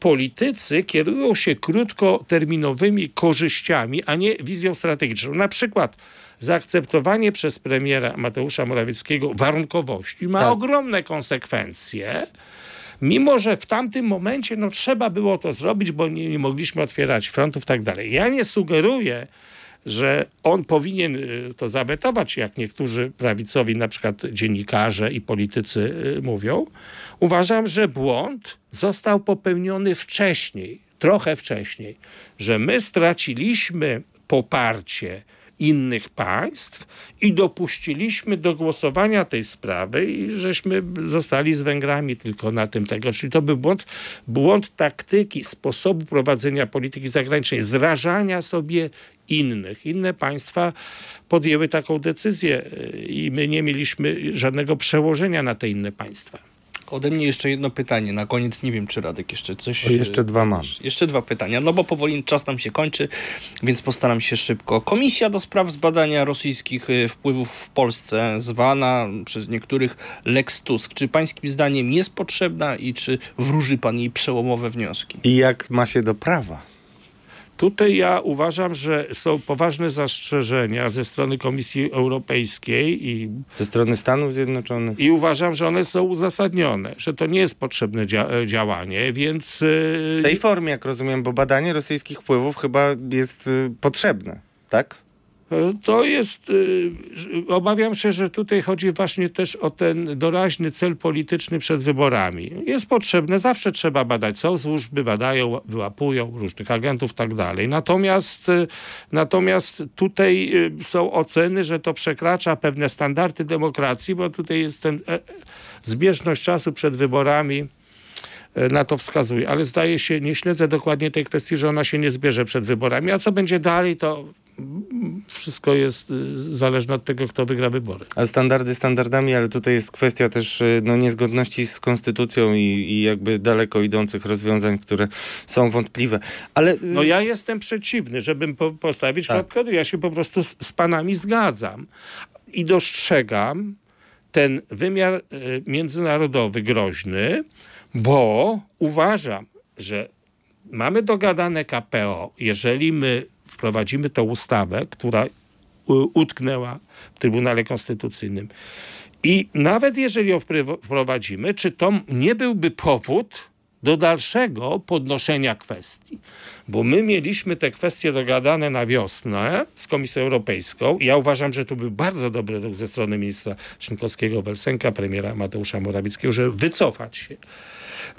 politycy kierują się krótkoterminowymi korzyściami, a nie wizją strategiczną. Na przykład zaakceptowanie przez premiera Mateusza Morawieckiego warunkowości ma Tak. ogromne konsekwencje, mimo że w tamtym momencie no, trzeba było to zrobić, bo nie, nie mogliśmy otwierać frontów i tak dalej. Ja nie sugeruję, że on powinien y, to zawetować, jak niektórzy prawicowi, na przykład dziennikarze i politycy y, mówią. Uważam, że błąd został popełniony wcześniej, trochę wcześniej, że my straciliśmy poparcie innych państw i dopuściliśmy do głosowania tej sprawy i żeśmy zostali z Węgrami tylko na tym tego. Czyli to był błąd, błąd taktyki, sposobu prowadzenia polityki zagranicznej, zrażania sobie innych. Inne państwa podjęły taką decyzję y, i my nie mieliśmy żadnego przełożenia na te inne państwa. Ode mnie jeszcze jedno pytanie. Na koniec nie wiem, czy Radek jeszcze coś... O, jeszcze dwa mam. Jeszcze dwa pytania, no bo powoli czas nam się kończy, więc postaram się szybko. Komisja do spraw zbadania rosyjskich y, wpływów w Polsce, zwana przez niektórych Lex Tusk, czy pańskim zdaniem jest potrzebna i czy wróży pan jej przełomowe wnioski? I jak ma się do prawa? Tutaj ja uważam, że są poważne zastrzeżenia ze strony Komisji Europejskiej i Ze strony Stanów Zjednoczonych? I uważam, że one są uzasadnione, że to nie jest potrzebne dzia- działanie, więc e, W tej formie, jak rozumiem, bo badanie rosyjskich wpływów chyba jest y, potrzebne, tak? E, To jest, że- obawiam się, że tutaj chodzi właśnie też o ten doraźny cel polityczny przed wyborami. Jest potrzebne, zawsze trzeba badać, są służby, badają, wyłapują różnych agentów, tak dalej. Natomiast, y, natomiast tutaj są oceny, że to przekracza pewne standardy demokracji, bo tutaj jest ten e, e, zbieżność czasu przed wyborami e, na to wskazuje. Ale zdaje się, nie śledzę dokładnie tej kwestii, że ona się nie zbierze przed wyborami. A co będzie dalej, to wszystko jest y, zależne od tego, kto wygra wybory. A standardy standardami, ale tutaj jest kwestia też y, no, niezgodności z konstytucją i, i jakby daleko idących rozwiązań, które są wątpliwe. Ale y, No ja jestem przeciwny, żebym po, postawić Tak. kropkę. Ja się po prostu z, z panami zgadzam. I dostrzegam ten wymiar międzynarodowy groźny, bo uważam, że mamy dogadane KPO, jeżeli my wprowadzimy tą ustawę, która u- utknęła w Trybunale Konstytucyjnym. I nawet jeżeli ją wprowadzimy, czy to nie byłby powód do dalszego podnoszenia kwestii? Bo my mieliśmy te kwestie dogadane na wiosnę z Komisją Europejską ja uważam, że to był bardzo dobry ruch ze strony ministra Szynkowskiego-Welsenka, premiera Mateusza Morawieckiego, żeby wycofać się.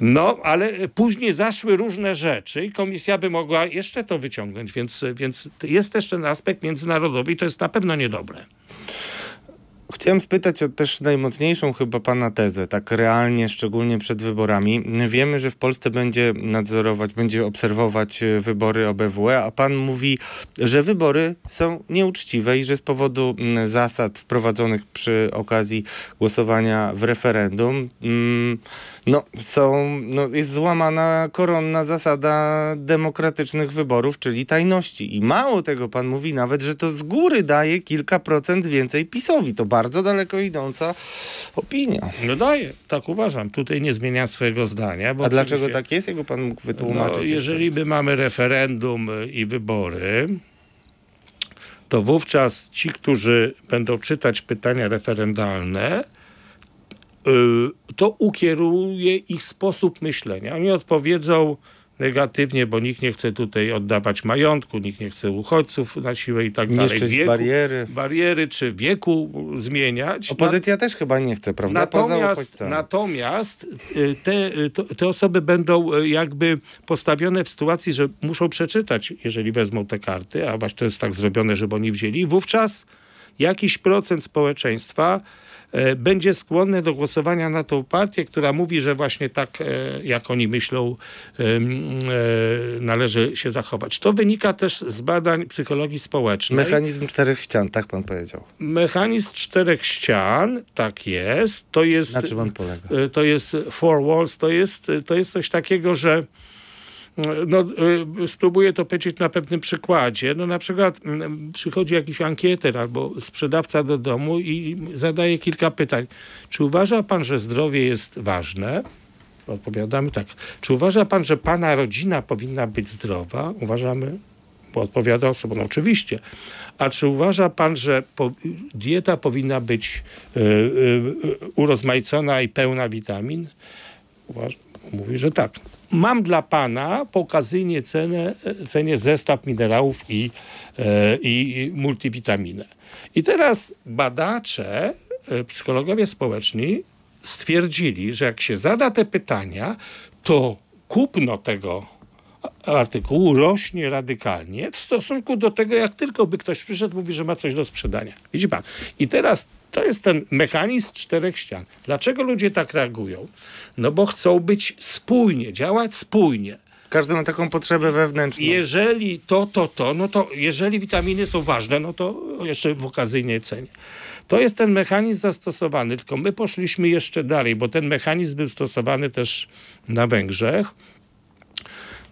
No, ale później zaszły różne rzeczy i komisja by mogła jeszcze to wyciągnąć, więc, więc jest też ten aspekt międzynarodowy i to jest na pewno niedobre. Chciałem spytać o też najmocniejszą chyba pana tezę, tak realnie, szczególnie przed wyborami. Wiemy, że w Polsce będzie nadzorować, będzie obserwować e, wybory OBWE, a pan mówi, że wybory są nieuczciwe i że z powodu mm, zasad wprowadzonych przy okazji głosowania w referendum, mm, no, są, no, jest złamana koronna zasada demokratycznych wyborów, czyli tajności. I mało tego, pan mówi nawet, że to z góry daje kilka procent więcej PiSowi. To bardzo daleko idąca opinia. No daje, tak uważam. Tutaj nie zmieniam swojego zdania. A dlaczego oczywiście- tak jest? Jakby pan mógł wytłumaczyć? No, jeżeli my mamy referendum i wybory, to wówczas ci, którzy będą czytać pytania referendalne, y, to ukieruje ich sposób myślenia. Oni odpowiedzą negatywnie, bo nikt nie chce tutaj oddawać majątku, nikt nie chce uchodźców na siłę i tak dalej. Niszczyć bariery. bariery czy wieku zmieniać. Opozycja też chyba nie chce, prawda? Natomiast, natomiast y, te, y, te osoby będą y, jakby postawione w sytuacji, że muszą przeczytać, jeżeli wezmą te karty, a właśnie to jest tak zrobione, żeby oni wzięli, wówczas jakiś procent społeczeństwa będzie skłonny do głosowania na tą partię, która mówi, że właśnie tak, e, jak oni myślą, e, należy się zachować. To wynika też z badań psychologii społecznej. Mechanizm czterech ścian, tak pan powiedział. Mechanizm czterech ścian, tak jest. To jest, Na czym on polega? to jest four walls, to jest, to jest coś takiego, że no, y, spróbuję to powiedzieć na pewnym przykładzie. No, na przykład mm, przychodzi jakiś ankieter albo sprzedawca do domu i zadaje kilka pytań. Czy uważa pan, że zdrowie jest ważne? Odpowiadamy tak. Czy uważa pan, że pana rodzina powinna być zdrowa? Uważamy, bo odpowiada osoba, no oczywiście. A czy uważa pan, że po, dieta powinna być y, y, urozmaicona i pełna witamin? Mówi, że tak. Mam dla pana po okazyjnie cenę, cenie zestaw minerałów i, e, i, i multivitaminę. I teraz badacze, e, psychologowie społeczni stwierdzili, że jak się zada te pytania, to kupno tego artykułu rośnie radykalnie w stosunku do tego, jak tylko by ktoś przyszedł, mówi, że ma coś do sprzedania. Widzi pan? I teraz to jest ten mechanizm czterech ścian. Dlaczego ludzie tak reagują? No bo chcą być spójnie, działać spójnie. Każdy ma taką potrzebę wewnętrzną. Jeżeli to, to, to, no to jeżeli witaminy są ważne, no to jeszcze w okazyjnej cenie. To jest ten mechanizm zastosowany, tylko my poszliśmy jeszcze dalej, bo ten mechanizm był stosowany też na Węgrzech.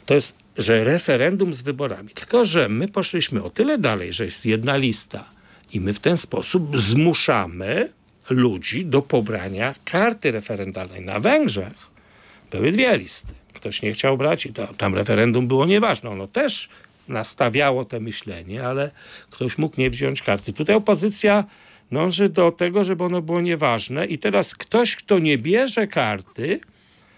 To jest, że referendum z wyborami. Tylko, że my poszliśmy o tyle dalej, że jest jedna lista i my w ten sposób zmuszamy ludzi do pobrania karty referendalnej. Na Węgrzech były dwie listy. Ktoś nie chciał brać i to, tam referendum było nieważne. Ono też nastawiało to myślenie, ale ktoś mógł nie wziąć karty. Tutaj opozycja dąży do tego, żeby ono było nieważne i teraz ktoś, kto nie bierze karty,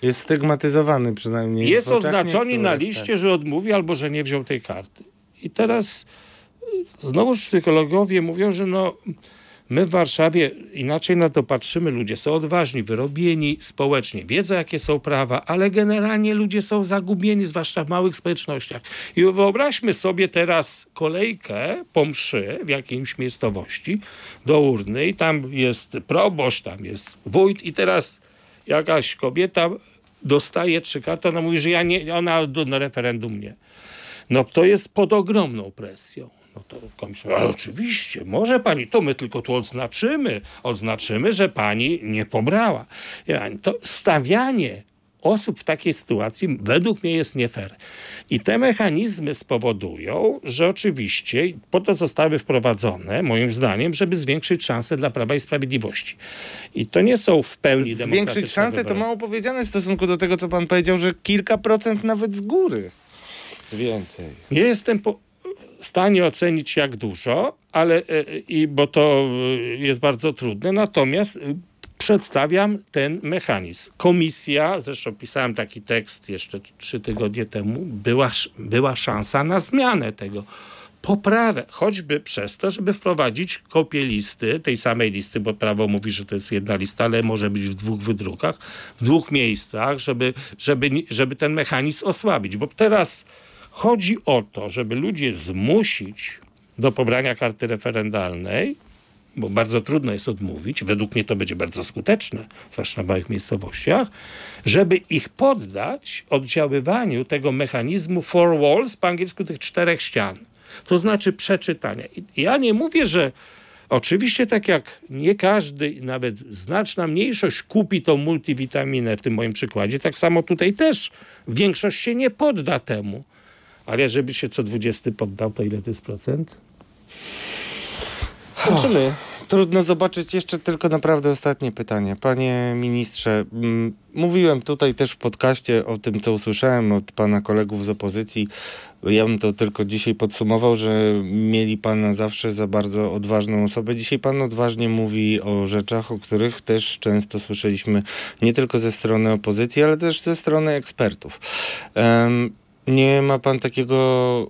Jest stygmatyzowany przynajmniej. jest oznaczony na liście, tak. że odmówi albo że nie wziął tej karty. I teraz znowu psychologowie mówią, że no My w Warszawie inaczej na to patrzymy. Ludzie są odważni, wyrobieni społecznie, wiedzą jakie są prawa, ale generalnie ludzie są zagubieni, zwłaszcza w małych społecznościach. I wyobraźmy sobie teraz kolejkę po mszy w jakiejś miejscowości do urny i tam jest proboszcz, tam jest wójt i teraz jakaś kobieta dostaje trzy karty, ona mówi, że ja nie, ona do referendum nie. No to jest pod ogromną presją. No to komisarz, ale oczywiście, może pani, to my tylko tu odznaczymy, odznaczymy, że pani nie pobrała. To stawianie osób w takiej sytuacji według mnie jest nie fair. I te mechanizmy spowodują, że oczywiście po to zostały wprowadzone, moim zdaniem, żeby zwiększyć szanse dla Prawa i Sprawiedliwości. I to nie są w pełni demokratyczne Zwiększyć szanse wybory. to mało powiedziane w stosunku do tego, co pan powiedział, że kilka procent nawet z góry. Więcej. Nie jestem po, stanie ocenić jak dużo, ale e, i bo to e, jest bardzo trudne. Natomiast e, przedstawiam ten mechanizm. Komisja, zresztą pisałem taki tekst jeszcze trzy tygodnie temu, była, była szansa na zmianę tego. Poprawę, choćby przez to, żeby wprowadzić kopię listy, tej samej listy, bo prawo mówi, że to jest jedna lista, ale może być w dwóch wydrukach, w dwóch miejscach, żeby, żeby, żeby ten mechanizm osłabić. Bo teraz Chodzi o to, żeby ludzie zmusić do pobrania karty referendalnej, bo bardzo trudno jest odmówić, według mnie to będzie bardzo skuteczne, zwłaszcza na małych miejscowościach, żeby ich poddać oddziaływaniu tego mechanizmu four walls, po angielsku tych czterech ścian. To znaczy przeczytania. Ja nie mówię, że Oczywiście, tak jak nie każdy, nawet znaczna mniejszość kupi tą multivitaminę w tym moim przykładzie, tak samo tutaj też większość się nie podda temu. Ale żeby się co 20 poddał, to ile to jest procent? Zobaczymy. Trudno zobaczyć jeszcze tylko naprawdę ostatnie pytanie. Panie ministrze, m, mówiłem tutaj też w podcaście o tym, co usłyszałem od pana kolegów z opozycji. Ja bym to tylko dzisiaj podsumował, że mieli pana zawsze za bardzo odważną osobę. Dzisiaj pan odważnie mówi o rzeczach, o których też często słyszeliśmy nie tylko ze strony opozycji, ale też ze strony ekspertów. Um, nie ma pan takiego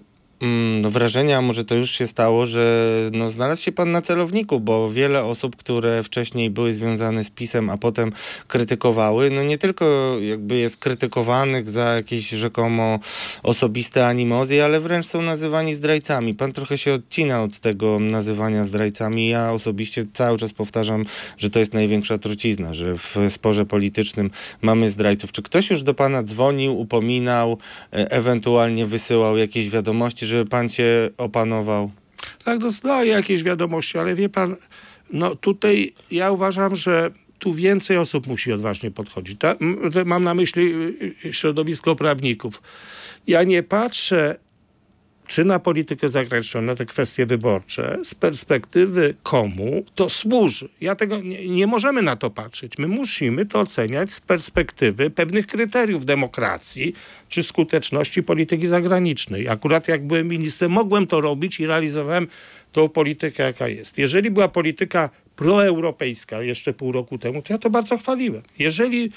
no, wrażenia, może to już się stało, że no, znalazł się pan na celowniku, bo wiele osób, które wcześniej były związane z PiSem, a potem krytykowały, no nie tylko jakby jest krytykowanych za jakieś rzekomo osobiste animozje, ale wręcz są nazywani zdrajcami. Pan trochę się odcina od tego nazywania zdrajcami. Ja osobiście cały czas powtarzam, że to jest największa trucizna, że w sporze politycznym mamy zdrajców. Czy ktoś już do pana dzwonił, upominał, e ewentualnie wysyłał jakieś wiadomości, żeby pan cię opanował? Tak, dostaję jakieś wiadomości, ale wie pan, no tutaj ja uważam, że tu więcej osób musi odważnie podchodzić. Ta, mam na myśli y, środowisko prawników. Ja nie patrzę czy na politykę zagraniczną, na te kwestie wyborcze, z perspektywy komu to służy. Ja tego nie, nie, możemy na to patrzeć. My musimy to oceniać z perspektywy pewnych kryteriów demokracji czy skuteczności polityki zagranicznej. Akurat jak byłem ministrem, mogłem to robić i realizowałem tą politykę, jaka jest. Jeżeli była polityka proeuropejska jeszcze pół roku temu, to ja to bardzo chwaliłem. Jeżeli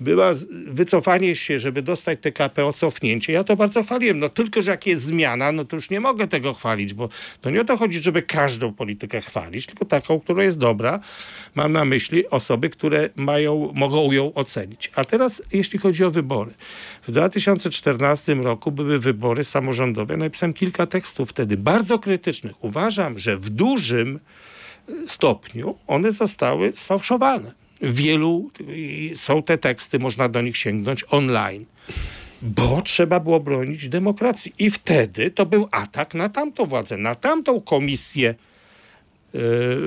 była wycofanie się, żeby dostać te KPO, cofnięcie. Ja to bardzo chwaliłem. No tylko, że jak jest zmiana, no to już nie mogę tego chwalić, bo to nie o to chodzi, żeby każdą politykę chwalić, tylko taką, która jest dobra. Mam na myśli osoby, które mają, mogą ją ocenić. A teraz, jeśli chodzi o wybory. W 2014 roku były wybory samorządowe. Napisałem kilka tekstów wtedy, bardzo krytycznych. Uważam, że w dużym stopniu one zostały sfałszowane wielu są te teksty, można do nich sięgnąć online. Bo trzeba było bronić demokracji. I wtedy to był atak na tamtą władzę, na tamtą komisję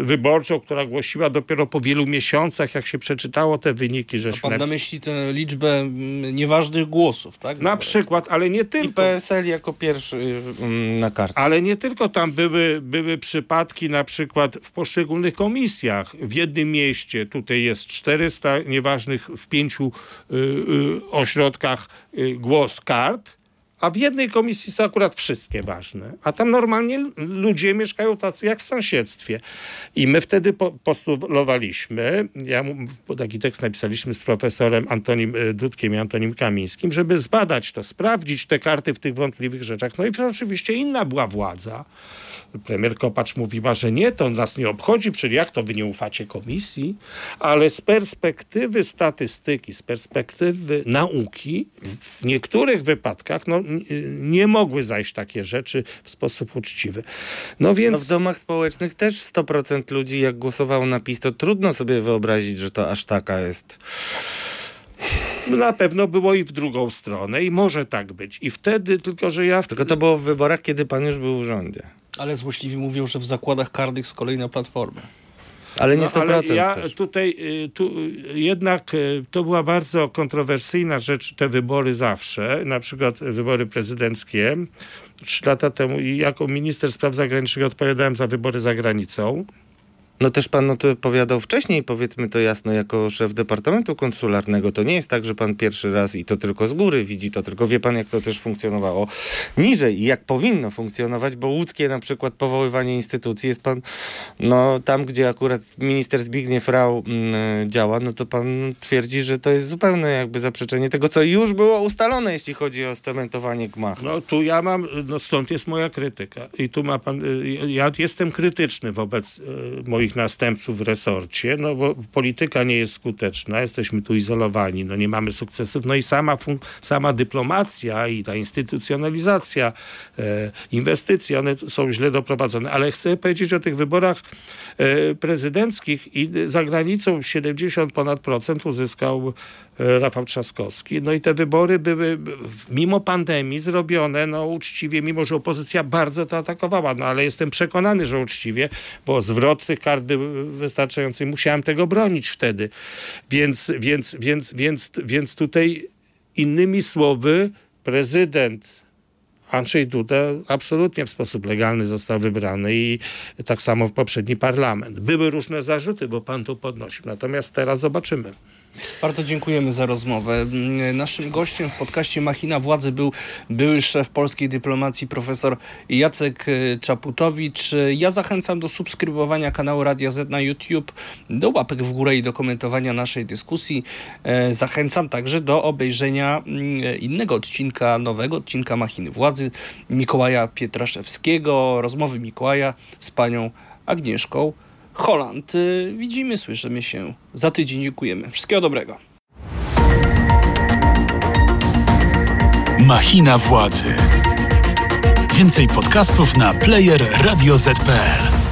wyborczą, która głosiła dopiero po wielu miesiącach, jak się przeczytało te wyniki, że pan na myśli tę liczbę mm, nieważnych głosów, tak? Na przykład, ale nie tylko. I PSL jako pierwszy mm, na kartę. Ale nie tylko tam były, były przypadki na przykład w poszczególnych komisjach. W jednym mieście tutaj jest 400 nieważnych w pięciu y, y, ośrodkach y, głos kart, A w jednej komisji są akurat wszystkie ważne. A tam normalnie ludzie mieszkają tacy jak w sąsiedztwie. I my wtedy po, postulowaliśmy, ja taki tekst napisaliśmy z profesorem Antonim y, Dudkiem i Antonim Kamińskim, żeby zbadać to, sprawdzić te karty w tych wątpliwych rzeczach. No i oczywiście inna była władza. Premier Kopacz mówiła, że nie, to nas nie obchodzi, czyli jak to wy nie ufacie komisji, ale z perspektywy statystyki, z perspektywy nauki, w niektórych wypadkach no, nie mogły zajść takie rzeczy w sposób uczciwy. No No więc... w domach społecznych też 100% ludzi, jak głosowało na PiS, to trudno sobie wyobrazić, że to aż taka jest. Na pewno było i w drugą stronę i może tak być. I wtedy, tylko że ja... Tylko to było w wyborach, kiedy pan już był w rządzie. Ale złośliwi mówią, że w zakładach karnych z kolei na platformę. Ale nie No, 100% ale ja też. tutaj y, tu, jednak y, to była bardzo kontrowersyjna rzecz, te wybory zawsze, na przykład wybory prezydenckie. Trzy lata temu i jako minister spraw zagranicznych odpowiadałem za wybory za granicą. No też pan o to opowiadał wcześniej, powiedzmy to jasno, jako szef Departamentu Konsularnego. To nie jest tak, że pan pierwszy raz i to tylko z góry widzi to, tylko wie pan, jak to też funkcjonowało niżej i jak powinno funkcjonować, bo łódzkie na przykład powoływanie instytucji jest pan, no tam, gdzie akurat minister Zbigniew Rau mm, działa, no to pan twierdzi, że to jest zupełne jakby zaprzeczenie tego, co już było ustalone, jeśli chodzi o stementowanie gmachu. No tu ja mam, no stąd jest moja krytyka. I tu ma pan, y, ja jestem krytyczny wobec y, moich następców w resorcie, no bo polityka nie jest skuteczna, jesteśmy tu izolowani, no nie mamy sukcesów, no i sama, sama dyplomacja i ta instytucjonalizacja, e, inwestycje, one są źle doprowadzone. Ale chcę powiedzieć o tych wyborach e, prezydenckich i za granicą 70 ponad procent uzyskał e, Rafał Trzaskowski. No i te wybory były mimo pandemii zrobione no uczciwie, mimo że opozycja bardzo to atakowała. No ale jestem przekonany, że uczciwie, bo zwrot tych kart był wystarczający. Musiałem tego bronić wtedy. Więc, więc, więc, więc, więc tutaj innymi słowy prezydent Andrzej Duda absolutnie w sposób legalny został wybrany i tak samo w poprzedni parlament. Były różne zarzuty, bo pan tu podnosił. Natomiast teraz zobaczymy. Bardzo dziękujemy za rozmowę. Mm, Naszym gościem w podcaście Machina Władzy był były szef polskiej dyplomacji profesor Jacek e, Czaputowicz. Ja zachęcam do subskrybowania kanału Radia Z na YouTube, do łapek w górę i do komentowania naszej dyskusji. E, Zachęcam także do obejrzenia mm, innego odcinka, nowego odcinka Machiny Władzy Mikołaja Pietraszewskiego, rozmowy Mikołaja z panią Agnieszką Holland. Y, Widzimy, słyszymy się za tydzień. Dziękujemy. Wszystkiego dobrego. Machina władzy. Więcej podcastów na player radioz.pl.